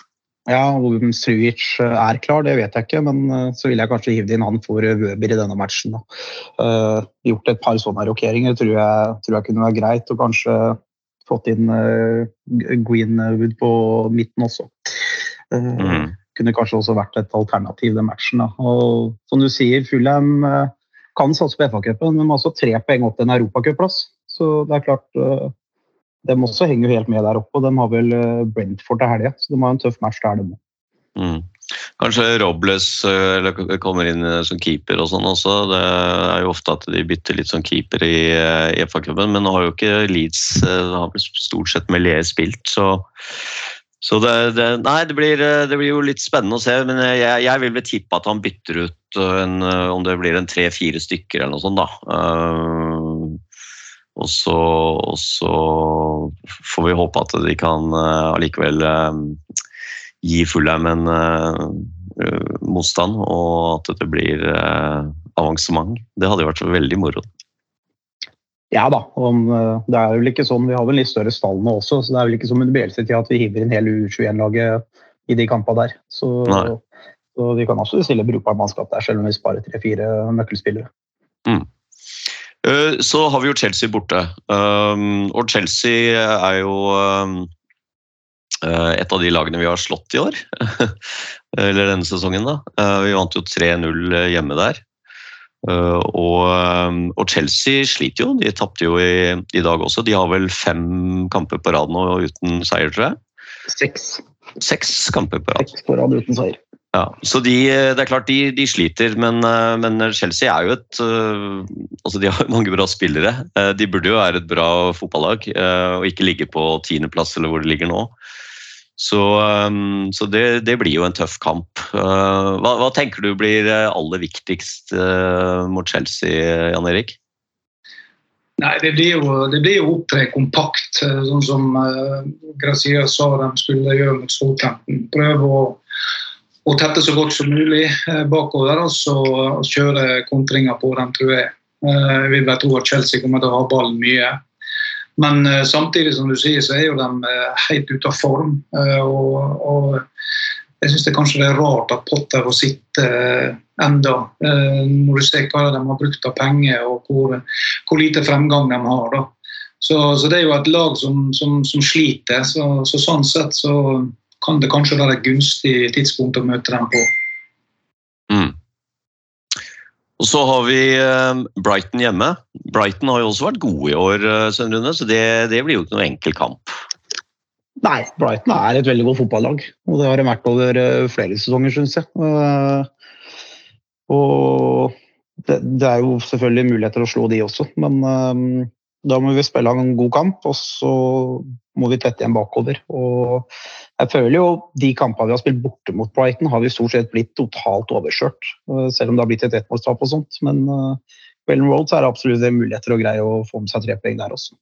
Ja, om Suic er klar, det vet jeg ikke. Men uh, så vil jeg kanskje hivd inn han for Wøber i denne matchen. Uh, gjort et par sånne rokeringer tror jeg, tror jeg kunne være greit. Og kanskje fått inn Greenwood på midten også. Mm kunne kanskje også vært et alternativ den matchen. Da. Og som du sier, Fulham eh, kan satse på FA-cupen, men har også tre poeng opp til en europacupplass. Så det er klart eh, De også henger jo helt med der oppe. og De har vel eh, Brentford til helga, så de har en tøff match der, de òg. Mm. Kanskje Robles kommer inn som keeper og sånn også. Det er jo ofte at de bytter litt som keeper i, i FA-cupen, men nå har jo ikke Leeds har stort sett Melier spilt, så så det, det, nei, det blir, det blir, jo litt spennende å se, men jeg, jeg vil vel tippe at han bytter ut en, om det blir en tre-fire stykker eller noe sånt. da. Og, så, og, så, får vi håpe at de kan allikevel gi Fulheim en motstand, og at det blir avansement. Det hadde jo vært veldig moro. Ja da, om, eh, det er vel ikke sånn. Vi har vel litt større stall nå også, så det er vel ikke som under Bielsa-tida at vi hiver inn hele U21-laget i de kampene der. Så, så, vi kan også stille brukbart mannskap der, selv om vi sparer tre-fire nøkkelspillere. Mm. Eh, så har vi jo Chelsea borte. Um, og Chelsea er jo um, eh, et av de lagene vi har slått i år. Eller denne sesongen, da. Vi vant jo 3-0 hjemme der. Uh, og, um, og, Chelsea sliter jo. De tapte jo i, i, dag også. De har vel fem kamper på rad nå uten seier, tror jeg? Seks. Seks kamper på rad. Seks på rad uten seier. Ja, så de, det er klart de, de sliter, men, men, Chelsea er jo et altså De har mange bra spillere. De burde jo være et bra fotballag og ikke ligge på tiendeplass eller hvor de ligger nå. Så, um, så det, det, blir jo en tøff kamp. Uh, hva, hva, tenker du blir uh, aller viktigst uh, mot Chelsea, Jan Erik? Nei, Det blir jo, det opptre kompakt, sånn som Grazia sa de skulle gjøre mot Southampton. Prøve å, å, tette så godt som mulig bakover og så kjøre kontringer på dem, tror jeg. Jeg vil bare tro at Chelsea kommer til å ha ballen mye. Men uh, samtidig som du sier, så er jo de uh, helt ute av form. Uh, og, og, jeg syns kanskje det er rart at Potter får sitte enda, når du ser hva de har brukt av penger og hvor, hvor lite fremgang de har. Så, så, det er jo et lag som, som, som sliter. Så, så, sånn sett så kan det kanskje være et gunstig tidspunkt å møte dem på. Mm. Og så har vi eh, Brighton hjemme. Brighton har jo også vært gode i år, eh, så det, det, blir jo ikke noe enkel kamp. Nei, Brighton er et veldig godt fotballag. Og det har de vært over eh, flere sesonger, syns jeg. Og det, det, er jo selvfølgelig muligheter å slå de også, men da må vi spille en god kamp, og så må vi tette igjen bakover. Og jeg føler jo de kampene vi har spilt borte mot Brighton, har vi stort sett blitt totalt overkjørt. Eh, selv om det har blitt et ettmålstap og sånt. Men uh, Ellen Road så er det absolutt muligheter å greie å få med seg tre poeng der også.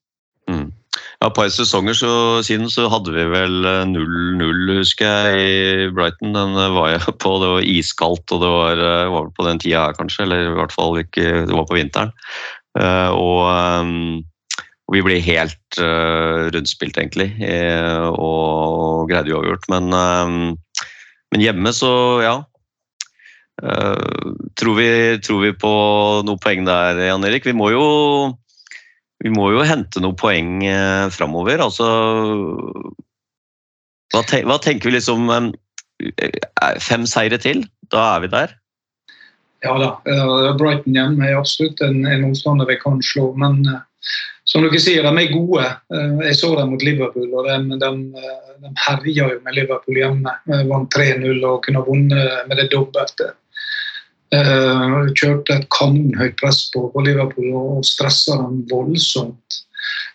Mm. Ja, Et par sesonger så, siden så hadde vi vel eh, 0-0, husker jeg, i Brighton. Den eh, var jeg på, det var iskaldt og det var, eh, var på den tida her kanskje, eller i hvert fall ikke, det var på vinteren. Eh, og, eh, og vi ble helt uh, rundspilt egentlig, eh, og greide uavgjort. Men, uh, men hjemme så, ja. Uh, tror, vi, tror vi på noen poeng der, Jan Erik? Vi må jo vi må jo hente noen poeng uh, framover. Altså hva, ten, hva tenker vi liksom eh, Fem seire til? Da er vi der? Ja da, Brighton hjemme er absolutt en, en motstander vi kan slå. Men som dere sier, de er gode. Eh, Jeg så dem mot Liverpool, og de, de, eh, de herja jo med Liverpool hjemme. Eh, Vant 3-0 og kunne ha vunnet med det dobbelte. Eh, Kjørte et kanonhøyt press på, på Liverpool og stressa dem voldsomt.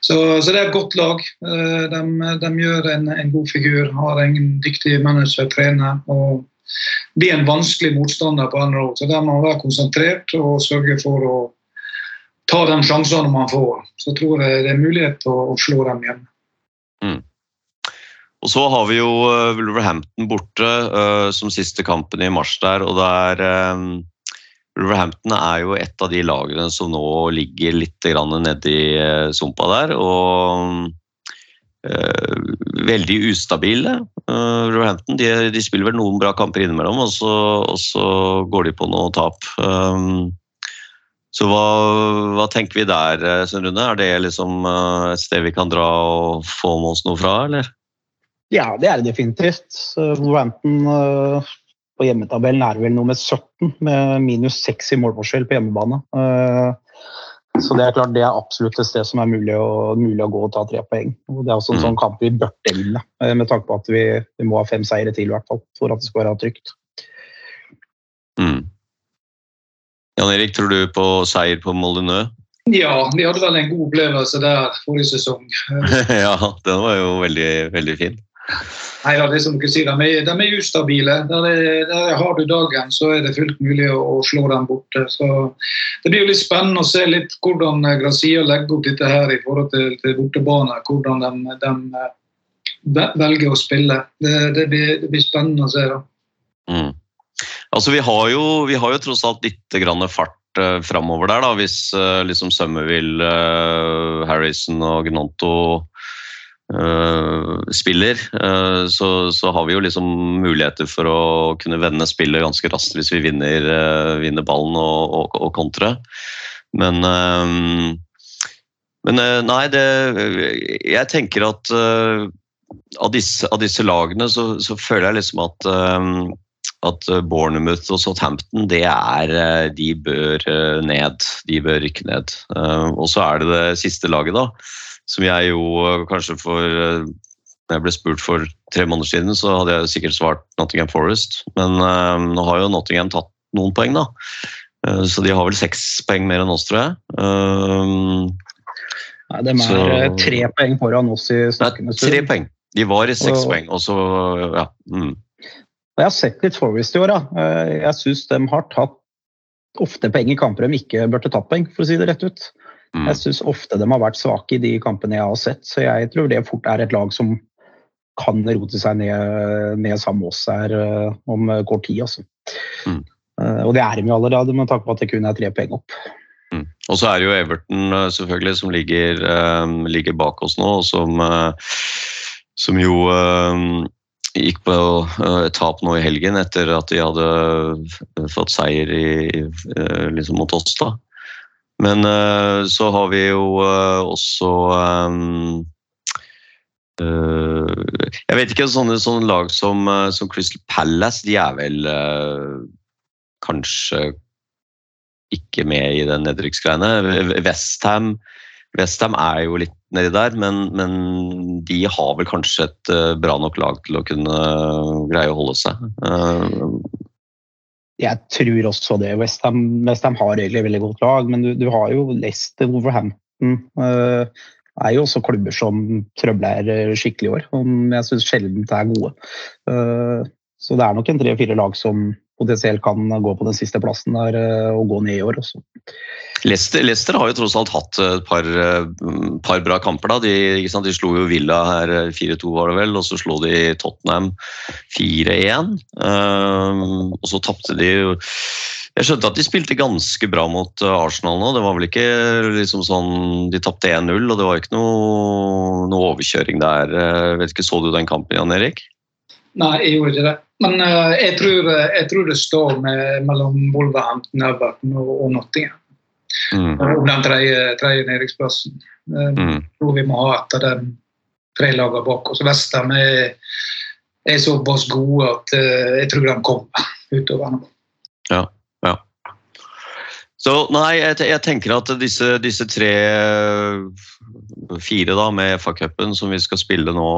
Så, så det er et godt lag. Eh, De, de gjør en, en god figur, har en dyktig manager, trener. og blir en vanskelig motstander på andre år. Så der må man være konsentrert og sørge for å ta de sjansene man får. Så tror jeg det er mulighet til å slå dem hjemme. Og så har vi jo eh, Wolverhampton borte uh, som siste kampen i mars der, og det er... Um, Wolverhampton er jo et av de lagene som nå ligger litt nedi eh, sumpa der, og eh, veldig ustabile. Eh, Wolverhampton de, de spiller vel noen bra kamper innimellom, og så, og så går de på noe tap. Um, så hva, hva tenker vi der, Sunn Rune? Er det liksom eh, et sted vi kan dra og få med oss noe fra, eller? Ja, det er det definitivt. Wolverhampton eh, på hjemmetabellen er vel nummer 17 med minus 6 i målforskjell på hjemmebane. Eh, Så det er klart det er absolutt et sted som er mulig å, mulig å gå og ta tre poeng. Og det er også en Mm. sånn kamp vi burde vinne, eh, med tanke på at vi, vi må ha fem seire til i hvert fall, for at det skal være trygt. Mm. Jan Erik, tror du på seier på Molineux? Ja, vi hadde vel en god opplevelse der forrige sesong. ja, den var jo veldig, veldig fin. Nei, da, det er som dere sier, de er, de er ustabile. Der, er, der har du dagen, så er det fullt mulig å, å slå dem borte. Så Det blir jo litt spennende å se litt hvordan Grazia legger opp dette her i forhold til, til bortebane. Hvordan de, de eh, velger å spille. Det, det, blir, det blir spennende å se. da. Mm. Altså, vi har, jo, vi har jo tross alt litt fart uh, framover der, da, hvis uh, liksom Summerville, eh, Harrison og Gnanto eh, spiller. eh, så, så har vi jo liksom muligheter for å kunne vende spillet ganske raskt hvis vi vinner, eh, vinner ballen og, og, og kontre. Men eh, men eh, nei, det Jeg tenker at eh, av, disse, av disse lagene så, så føler jeg liksom at eh, at eh, Bournemouth og Southampton det er, eh, de bør eh, ned. De bør rykke ned. Og så er det det siste laget, da. Som jeg jo kanskje for da jeg ble spurt for tre måneder siden, så hadde jeg sikkert svart Nottingham Forest. Men nå har jo Nottingham tatt noen poeng, da. Så de har vel seks poeng mer enn oss, tror jeg. Nei, de er Så- tre poeng foran oss i snakkende stund. tre poeng. De var i seks Og- poeng, og så ja. Mm. Og Jeg har sett litt Forest i år. da. Eh, Jeg syns de har tatt ofte poeng i kamper de ikke burde tatt poeng, for å si det rett ut. Mm. Jeg syns ofte de har vært svake i de kampene jeg har sett, så jeg tror det fort er et lag som kan rote seg ned, ned sammen med oss her eh, om kort tid. Altså. Mm. Eh, Og det er de jo allerede, med tanke på at det kun er tre poeng opp. Mm. Og så er det jo Everton selvfølgelig som ligger, ligger bak oss nå, og som, som jo gikk på eh, et tap nå i helgen etter at de hadde fått seier i, eh, liksom mot oss. da. Men eh, så har vi jo også um, uh, Jeg vet ikke, sånne, sånne lag som, som Crystal Palace, de er vel uh, kanskje ikke med i den nedrykksgreiene. Westham Westham er jo litt nedi der, men, men de har vel kanskje et eh, bra nok lag til å kunne greie å holde seg. Eh, Jeg tror også det. Westham West har egentlig veldig godt lag, men du, du har jo Leicester, Wolverhampton uh, er jo også klubber som trøbler eh, skikkelig i år. Som jeg syns sjelden er gode. Uh, Så det er nok en tre-fire lag som potensielt kan gå på den siste plassen der uh, og gå ned i år også. Leicester, Leicester har jo tross alt hatt et par, eh, par bra kamper. da. De, de slo jo Villa her eh, 4-2, var det vel, og så slo de Tottenham 4-1. Um, og så tapte de jo Jeg skjønte at de spilte ganske bra mot eh, Arsenal nå. Det var vel ikke liksom sånn De tapte 1-0, og det var ikke noe, noe overkjøring der. Jeg vet ikke, Så du den kampen, Jan Erik? Nei, jeg gjorde ikke det. Men uh, jeg, tror, jeg tror det står med, mellom Wolverhampton, Everton og, og Nottingham Mm. om den tredje, tredje nedrykksplassen. Eh, Mm. Tror vi må ha etter de tre lagene bak oss. Westham er, er såpass gode at eh, jeg tror de kommer utover nå. Ja Så nei, jeg, jeg tenker at disse, disse tre Fire da med FA-cupen som vi skal spille nå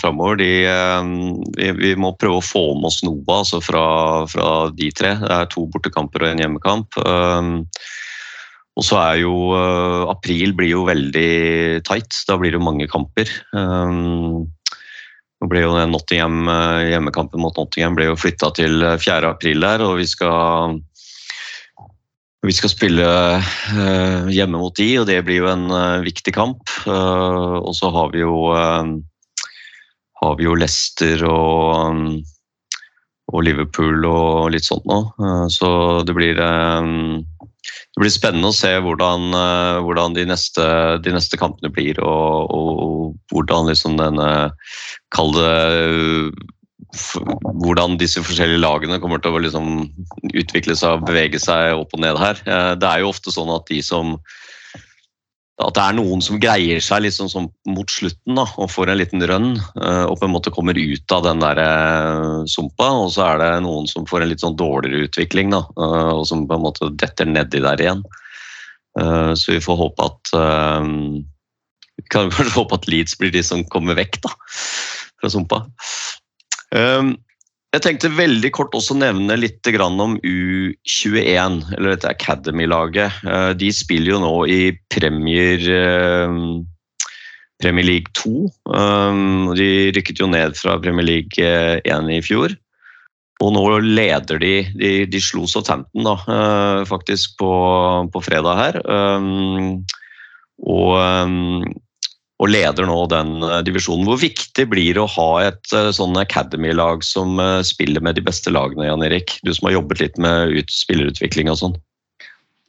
framover, de, eh, vi, vi må prøve å få med oss noe altså fra, fra de tre. Det er to bortekamper og en hjemmekamp. Um, og så er jo eh, April blir jo veldig tight. Da blir det mange kamper. Um, nå ble jo den Nottingham, eh, Hjemmekampen mot Nottingham ble jo flytta til eh, 4. april der, og vi skal vi skal spille eh, hjemme mot de, og det blir jo en eh, viktig kamp. Eh, og så har vi jo eh, har vi jo Leicester og, og Liverpool og litt sånt nå. Eh, så det blir eh, det blir spennende å se hvordan, eh, hvordan de, neste, de neste kampene blir, og, og hvordan liksom denne Kall det hvordan disse forskjellige lagene kommer til å liksom utvikle seg og bevege seg opp og ned her. Eh, Det er jo ofte sånn at de som at det er noen som greier seg liksom sånn mot slutten da, og får en liten rønn eh, og på en måte kommer ut av den der eh, sumpa, og så er det noen som får en litt sånn dårligere utvikling da, eh, og som på en måte detter nedi der igjen. Så vi får håpe at vi kan kanskje håpe at Leeds blir de som kommer vekk da, fra sumpa. Um, jeg tenkte veldig kort også nevne litt om U21, eller dette Academy-laget. Uh, De spiller jo nå i Premier, um, Premier League 2. Um, De rykket jo ned fra Premier League eh, 1 i fjor. Og nå leder de De, de slo Southampton da, eh, faktisk på, på fredag her. Og og leder nå den eh, divisjonen. Hvor viktig blir det å ha et eh, sånn Academy-lag som eh, spiller med de beste lagene, Jan Erik? Du som har jobbet litt med ut, spillerutvikling og sånn.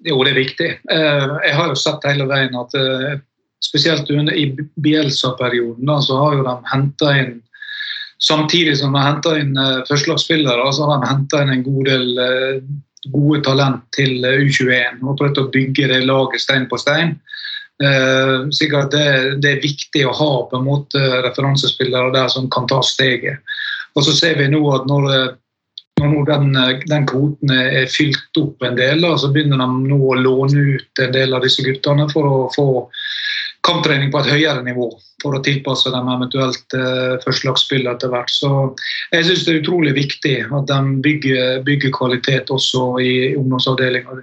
Jo, det er viktig. Jeg har jo sett hele veien at spesielt under i Bielsa-perioden så har jo de henta inn Samtidig som de henter inn eh, førstelagsspillere, så har de henta inn en god del gode talent til eh, U21 og prøvd å bygge det laget stein på stein. Eh, sikkert det, det er viktig å ha på en måte referansespillere der som kan ta steget. Og så ser vi nå at når, eh, når den, eh, den kvoten er fylt opp en del, så begynner de nå å låne ut en del av disse guttene for å få kamptrening på et høyere nivå. For å tilpasse dem eventuelt eh, førstelagsspill etter hvert. Så jeg syns det er utrolig viktig at de bygger, bygger kvalitet også i ungdomsavdelinga.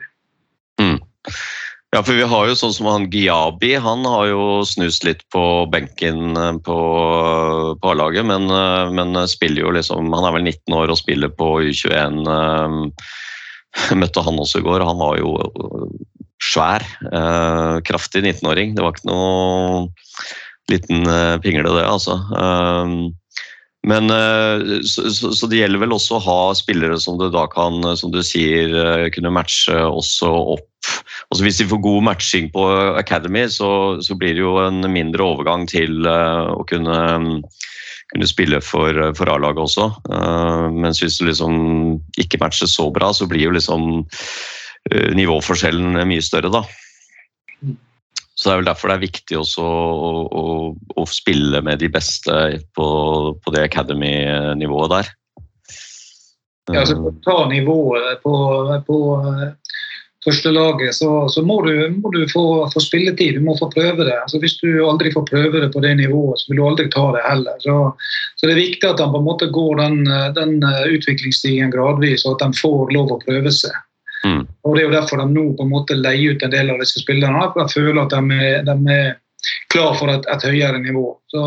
Ja, for vi har jo sånn som han Giabi, han har jo snust litt på benken eh, på, på A-laget, men, eh, men spiller jo liksom Han er vel 19 år og spiller på U21. eh, Møtte han også i går, han var jo svær. Kraftig 19-åring. Det var ikke noe liten pingle, det, altså. Men så, så, det gjelder vel også å ha spillere som du da kan, som du sier, kunne matche også opp Altså Hvis de får god matching på Academy, så, så blir det jo en mindre overgang til eh, å kunne, kunne spille for, for A-laget også. Eh, mens hvis du liksom ikke matcher så bra, så blir jo liksom eh, nivåforskjellen mye større, da. Så det er vel derfor det er viktig også å, å, å spille med de beste på, på det Academy-nivået der. Ja, altså, ta nivået på, på eh, førstelaget, så, så må du, må du få, få spilletid. Du må få prøve det. Altså, hvis du aldri får prøve det på det nivået, så vil du aldri ta det heller. Så, så det er viktig at de på en måte går den, eh, den eh, utviklingsstigen gradvis, og at de får lov å prøve seg. Mm. Og Det er jo derfor de nå på en måte leier ut en del av disse spillerne. for De føler at de er, de er klar for et, et høyere nivå. Så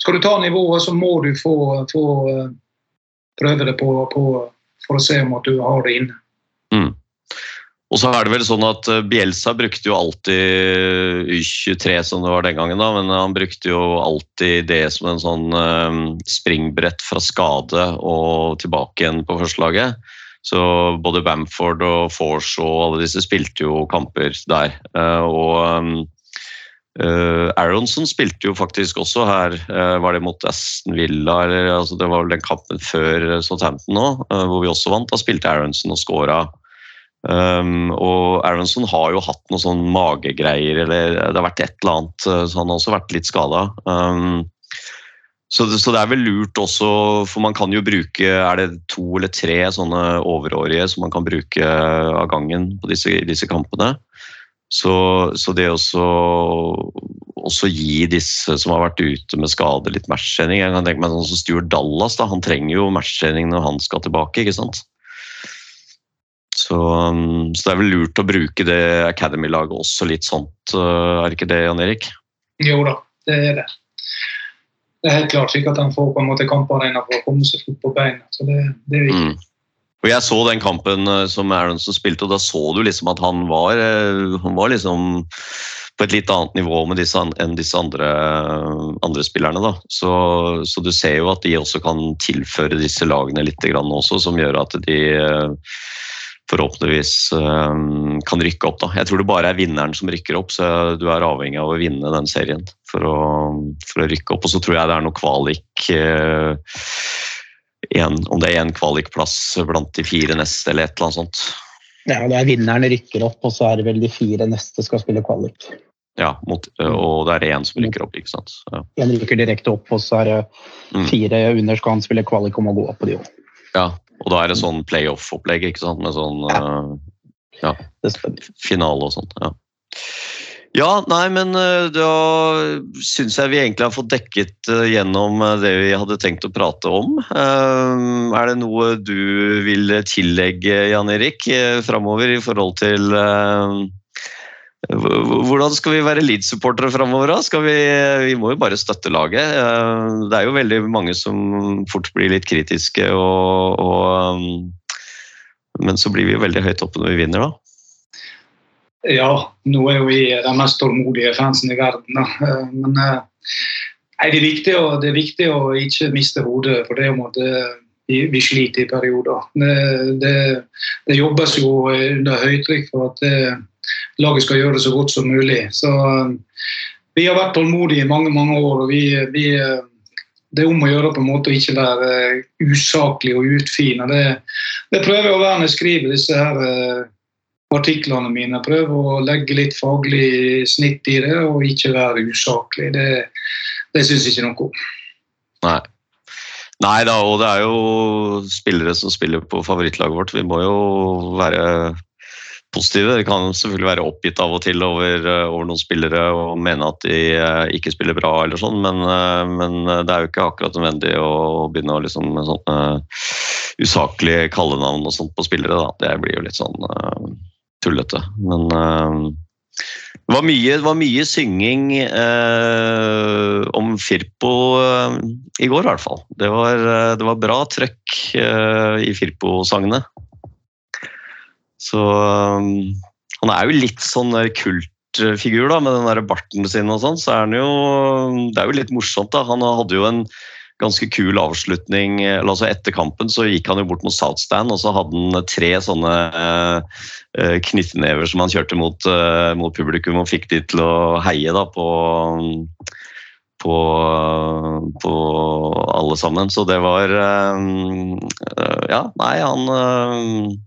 Skal du ta nivået, så må du få, få, prøve det på, på for å se om at du har det inne. Og så er det vel sånn at eh, Bielsa brukte jo alltid U23, som det var den gangen, da, men han brukte jo alltid det som en sånn eh, springbrett fra skade og tilbake igjen på førstelaget. Så både Bamford og Force og alle disse spilte jo kamper der. Eh, og Aronson spilte jo faktisk også her, var det mot Aston Villa, eller altså det var vel den kampen før Southampton nå, hvor vi også vant. Da spilte Aronson og skåra. Um, og Aronson har jo hatt noe sånn magegreier, eller det har vært et eller annet, eh, så han har også vært litt skada. Um, så, det, så det er vel lurt også, for man kan jo bruke Er det to eller tre sånne overårige som man kan bruke av gangen på disse, disse kampene? Så, så det også også gi disse som har vært ute med skade, litt matchtrening. Jeg kan tenke sånn Stuart Dallas, da. han trenger jo matchtrening når han skal tilbake. ikke sant? Så, um, så det er vel lurt å bruke det Academy-laget også litt sånt, er er ikke det, Jan Erik? Jo da, det er det. Det er helt klart slik at han får på en måte kamparena for å komme seg fort på beina. Så det, det er viktig. Mm. Og Jeg så den kampen uh, som Aronson spilte, og da så du liksom at han var, uh, han var liksom på et litt annet nivå med disse, enn disse andre, andre spillerne. Så, så du ser jo at de også kan tilføre disse lagene litt grann også, som gjør at de forhåpentligvis eh, kan rykke opp. Da. Jeg tror det bare er vinneren som rykker opp, så du er avhengig av å vinne den serien for å, for å rykke opp. Og så tror jeg det er noe kvalik eh, en, Om det er én kvalikplass blant de fire neste, eller et eller annet sånt. Ja, det er vinneren rykker opp, og så er det vel de fire neste skal spille kvalik. Ja, mot, og det er én som rykker opp, ikke sant. Ja. En rykker direkte opp, og så er det Mm. fire under skal han spille kvalik om å gå opp på de òg. ja. Og da er det sånn playoff-opplegg, ikke sant. Med sånn eh, ja, finale og sånt. Ja. ja, nei, men eh, da syns jeg vi egentlig har fått dekket eh, gjennom eh, det vi hadde tenkt å prate om. Eh, Er det noe du vil tillegge, Jan Erik, eh, framover i forhold til eh, hvordan skal vi være Leeds-supportere framover? vi, vi må jo bare støtte laget. Eh, Det er jo veldig mange som fort blir litt kritiske, og, og, um, men så blir vi jo veldig høyt oppe når vi vinner, da. Ja, nå er jo vi den mest tålmodige fansen i verden. Da. Eh, Men eh, nei, det, er viktig å, det er viktig å ikke miste hodet, for det er jo vi, vi sliter i perioder. Det, det, det jobbes jo under høytrykk for at eh, laget skal gjøre det så godt som mulig. Så eh, vi har vært tålmodige i mange mange år. og vi, vi, eh, Det er om å gjøre på en måte å ikke være eh, usaklig og utfin. Det, det prøver jeg å være når jeg skriver disse her eh, artiklene mine. Prøve å legge litt faglig snitt i det, og ikke være usaklig. Det, det syns ikke noe om. Nei. Nei da, og det er jo spillere som spiller på favorittlaget vårt. Vi må jo være positive. Det kan selvfølgelig være oppgitt av og til over, eh, over noen spillere og mene at de eh, ikke spiller bra, eller sånn, men, eh, men det er jo ikke akkurat nødvendig å begynne å liksom med sånne usaklige kallenavn og sånt på spillere. Da. Det blir jo litt sånn uh, tullete. Men uh, det var mye, det var mye synging uh, om Firpo i går, i hvert fall. Det var, det var bra trøkk i Firpo-sangene. Så eh, han er jo litt sånn kultfigur, da, med den der barten sin og sånn. Så er han jo Det er jo litt morsomt, da. Han hadde jo en ganske kul avslutning. eller altså Etter kampen så gikk han jo bort mot Southstand, og så hadde han tre sånne eh, eh, knyttnever som han kjørte mot, eh, mot publikum og fikk de til å heie da på på, på alle sammen. Så det var Ja, nei, han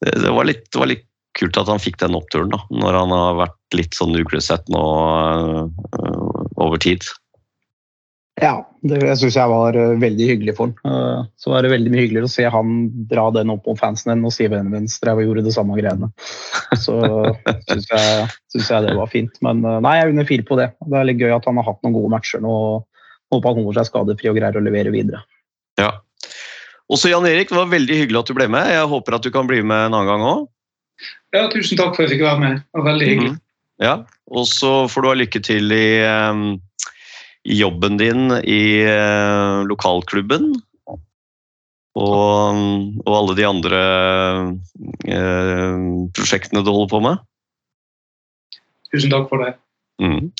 det, var litt, det var litt kult at han fikk den oppturen, da, når han har vært litt sånn uglesett nå eh, over tid. Ja, det syns jeg var eh, veldig hyggelig for han. Eh, Så var det veldig mye hyggeligere å se han dra den opp mot fansen enn å si Vennemens drev og gjorde det samme greiene. Så syns jeg, synes jeg det var fint. Men nei, jeg er under fire på det. Det er litt gøy at han har hatt noen gode matcher nå. Håper han holder seg skadefri og greier å levere videre. Ja. Også Jan Erik, det var veldig hyggelig at du ble med. Jeg håper at du kan bli med en annen gang òg. Ja, tusen takk for at jeg fikk være med. Det var veldig hyggelig. Ja. Og så får du ha lykke til i, um, i jobben din i uh, lokalklubben. og, og alle de andre uh, prosjektene du holder på med. Tusen takk for det. Mm.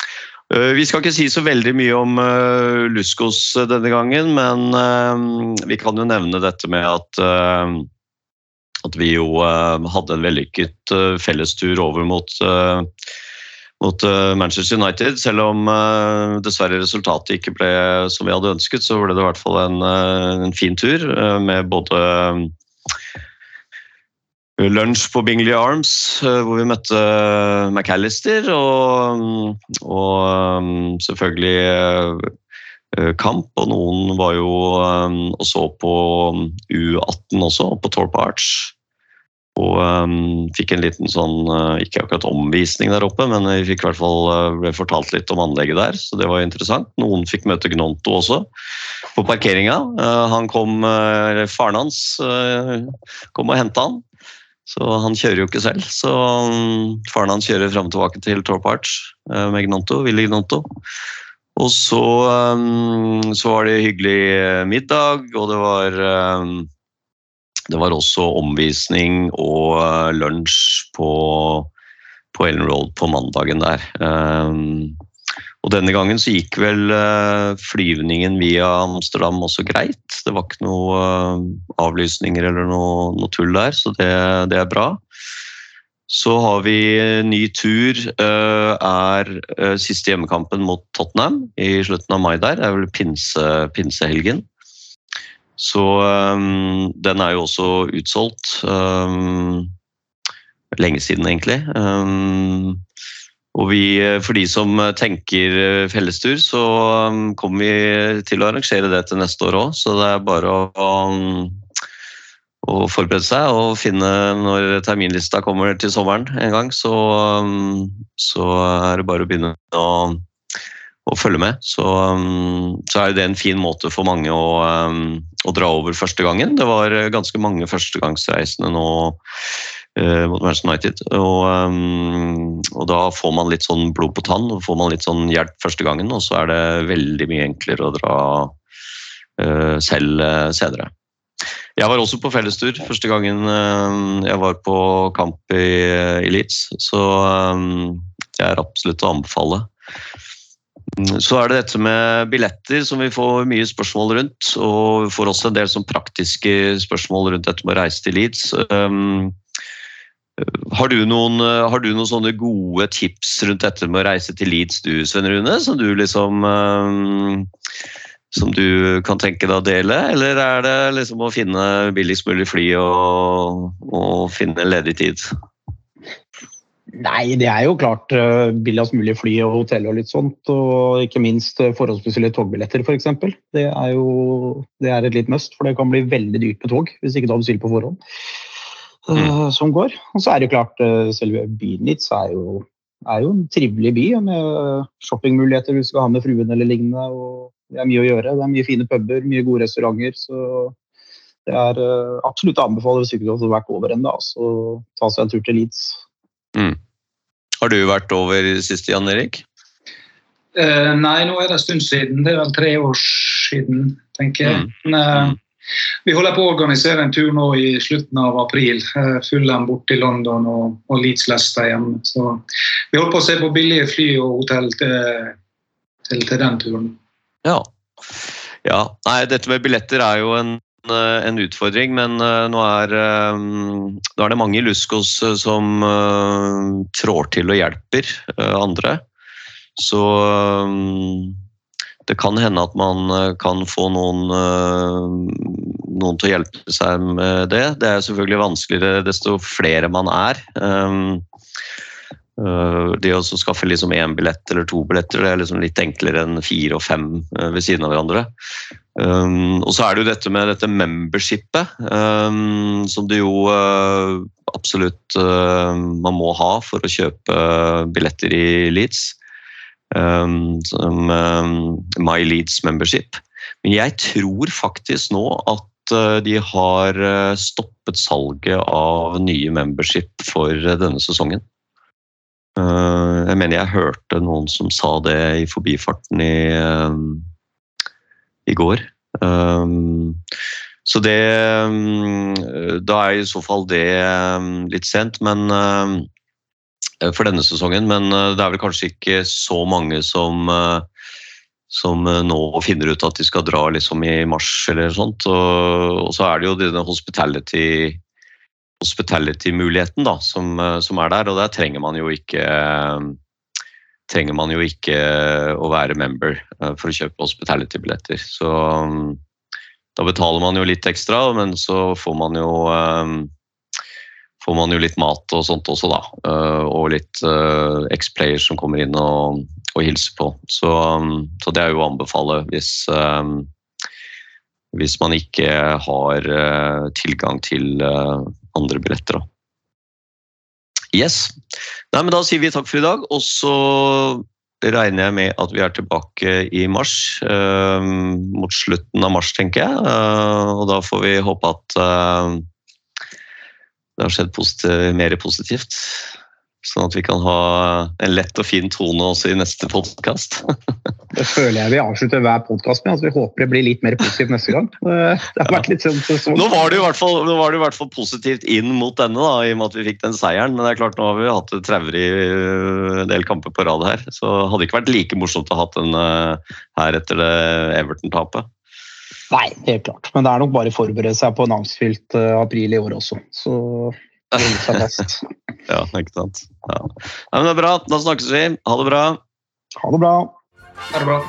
Eh, Vi skal ikke si så veldig mye om eh, Luskos denne gangen, men eh, vi kan jo nevne dette med at, eh, at vi jo eh, hadde en vellykket eh, fellestur over mot, eh, mot eh, Manchester United. Selv om eh, dessverre resultatet ikke ble som vi hadde ønsket, så ble det i hvert fall en, eh, en fin tur eh, med både lunsj på Bingley Arms, eh, hvor vi møtte McAllister, og, og um, selvfølgelig eh, kamp. Og noen var jo og så på U18 også, på Torp Arch. Og um, fikk en liten sånn, eh, ikke akkurat omvisning der oppe, men vi fikk hvert fall eh, ble fortalt litt om anlegget der, så det var interessant. Noen fikk møte Gnonto også, på parkeringa. Uh, Han kom, eh, eller Faren hans uh, kom og henta han. Så han kjører jo ikke selv. Så um, faren hans kjører fram og tilbake til Torp Arch uh, med Gnonto, Willy Gnonto. Og så, um, så var det hyggelig eh, middag, og det var um, Det var også omvisning og lunsj på, på Ellen Road på mandagen der. Og denne gangen så gikk vel uh, flyvningen via Amsterdam også greit. Det var ikke noe uh, avlysninger eller noe, noe tull der, så det, det er bra. Så har vi ny tur. uh, er siste hjemmekampen mot Tottenham i slutten av mai der. Det er vel pinse, pinsehelgen. Så um, den er jo også utsolgt. Um, lenge siden, egentlig. Um, og vi, for de som tenker eh, fellestur, så um, kommer vi til å arrangere det til neste år òg. Så det er bare å, um, å forberede seg og finne når terminlista kommer til sommeren en gang, så, um, så er det bare å begynne å, å følge med. Så, så er det en fin måte for mange å, å dra over første gangen. Det var ganske mange førstegangsreisende nå eh, mot Manchester United. Og, um, og da får man litt sånn blod på tann, og får man litt sånn hjelp første gangen, og så er det veldig mye enklere å dra eh, selv eh, senere. Jeg var også på fellestur første gangen eh, jeg var på kamp i, i Leeds, så det er absolutt å anbefale. Så er det dette med billetter som vi får mye spørsmål rundt, og vi får også en del sånn praktiske spørsmål rundt dette med å reise til Leeds. Har du, noen, eh, har du noen sånne gode tips rundt dette med å reise til Leeds, du Sven Rune? Som du liksom um, Som du kan tenke deg å dele? Eller er det liksom å finne billigst mulig fly og, og finne ledig tid? Nei, det er jo klart uh, billigst mulig fly og hotell og litt sånt. Og ikke minst forholdsmessige togbilletter, f.eks. Det er jo det er et litt must, for det kan bli veldig dyrt på tog hvis ikke du har bestilt på forhånd. Uh, Som går. Og så er det klart, uh, selve byen Leeds er jo, er jo en trivelig by med shoppingmuligheter du skal ha med fruen eller lignende. og Det er mye å gjøre. Det er mye fine puber, mye gode restauranter. så det er absolutt å anbefale hvis ikke du har vært over ennå, så ta seg en tur til Leeds. Har du vært over sist, Jan Erik? Eh, nei, nå er det en stund siden. Det er vel tre år siden, tenker jeg. Mm. Men, eh, Mm. Vi holder på å organisere en tur nå i slutten av april. Uh, Fulham til i London og, og Leeds Leicester hjemme. Så vi holder på å se på billige fly og hotell til, til, til den turen. Ja. ja. Nei, dette med billetter er jo en, eh, en utfordring, men eh, nå er, eh, nå er det mange i Luskos eh, som eh, trår til og hjelper eh, andre. Så eh, det kan hende at man eh, kan få noen, eh, noen til å hjelpe seg med det. Det er selvfølgelig vanskeligere desto flere man er. Uh, Det å skaffe liksom én billett eller to billetter det er liksom litt enklere enn fire og fem ved siden av hverandre. Og så er det jo dette med dette membershipet, som det jo absolutt man må ha for å kjøpe billetter i Leeds. Um, som um, My Leads Membership. Men jeg tror faktisk nå at uh, de har uh, stoppet salget av nye membership for uh, denne sesongen. Jeg mener jeg hørte noen som sa det i forbifarten i, eh, i går. Um, Så det Da er i så fall det litt sent, men for denne sesongen. Men eh, det er vel kanskje ikke så mange som eh, som eh, nå finner ut at de skal dra liksom i mars eller sånt. Og, og så er det jo denne hospitality hospitality-muligheten da, som, eh, som, er der, og der trenger man jo ikke trenger man jo ikke å være member eh, for å kjøpe hospitality-billetter. Så mm, da betaler man jo litt ekstra, men så får man jo får man jo litt mat og sånt også, da. Og litt X-players som kommer inn og, og hilser på. Så, så, det er jo å anbefale hvis, um, hvis man ikke har tilgang til andre billetter. Da. Yes. Nei, men da sier vi takk for i dag, og så regner jeg med at vi er tilbake i mars. Mot slutten av mars, tenker jeg. Og da får vi håpe at det har skjedd positiv, mer positivt. Sånn at vi kan ha en lett og fin tone også i neste podkast. det føler jeg vi avslutter hver podkast med. Altså, vi håper det blir litt mer positivt neste gang. Det har vært litt sånn, sånn. Nå, var det fall, nå var det i hvert fall positivt inn mot denne, da, i og med at vi fikk den seieren. Men det er klart, nå har vi hatt traurig en del kamper på rad her. Så hadde det ikke vært like morsomt å ha den øh, her etter det Everton-tapet. Nei, helt klart. Men det er nok bare å forberede seg på en angstfylt øh, april i år også. Så ja, ikke sant. Ja. Nei, men det er bra. Da snakkes vi. Ha det bra. Ha det bra. Ha det bra.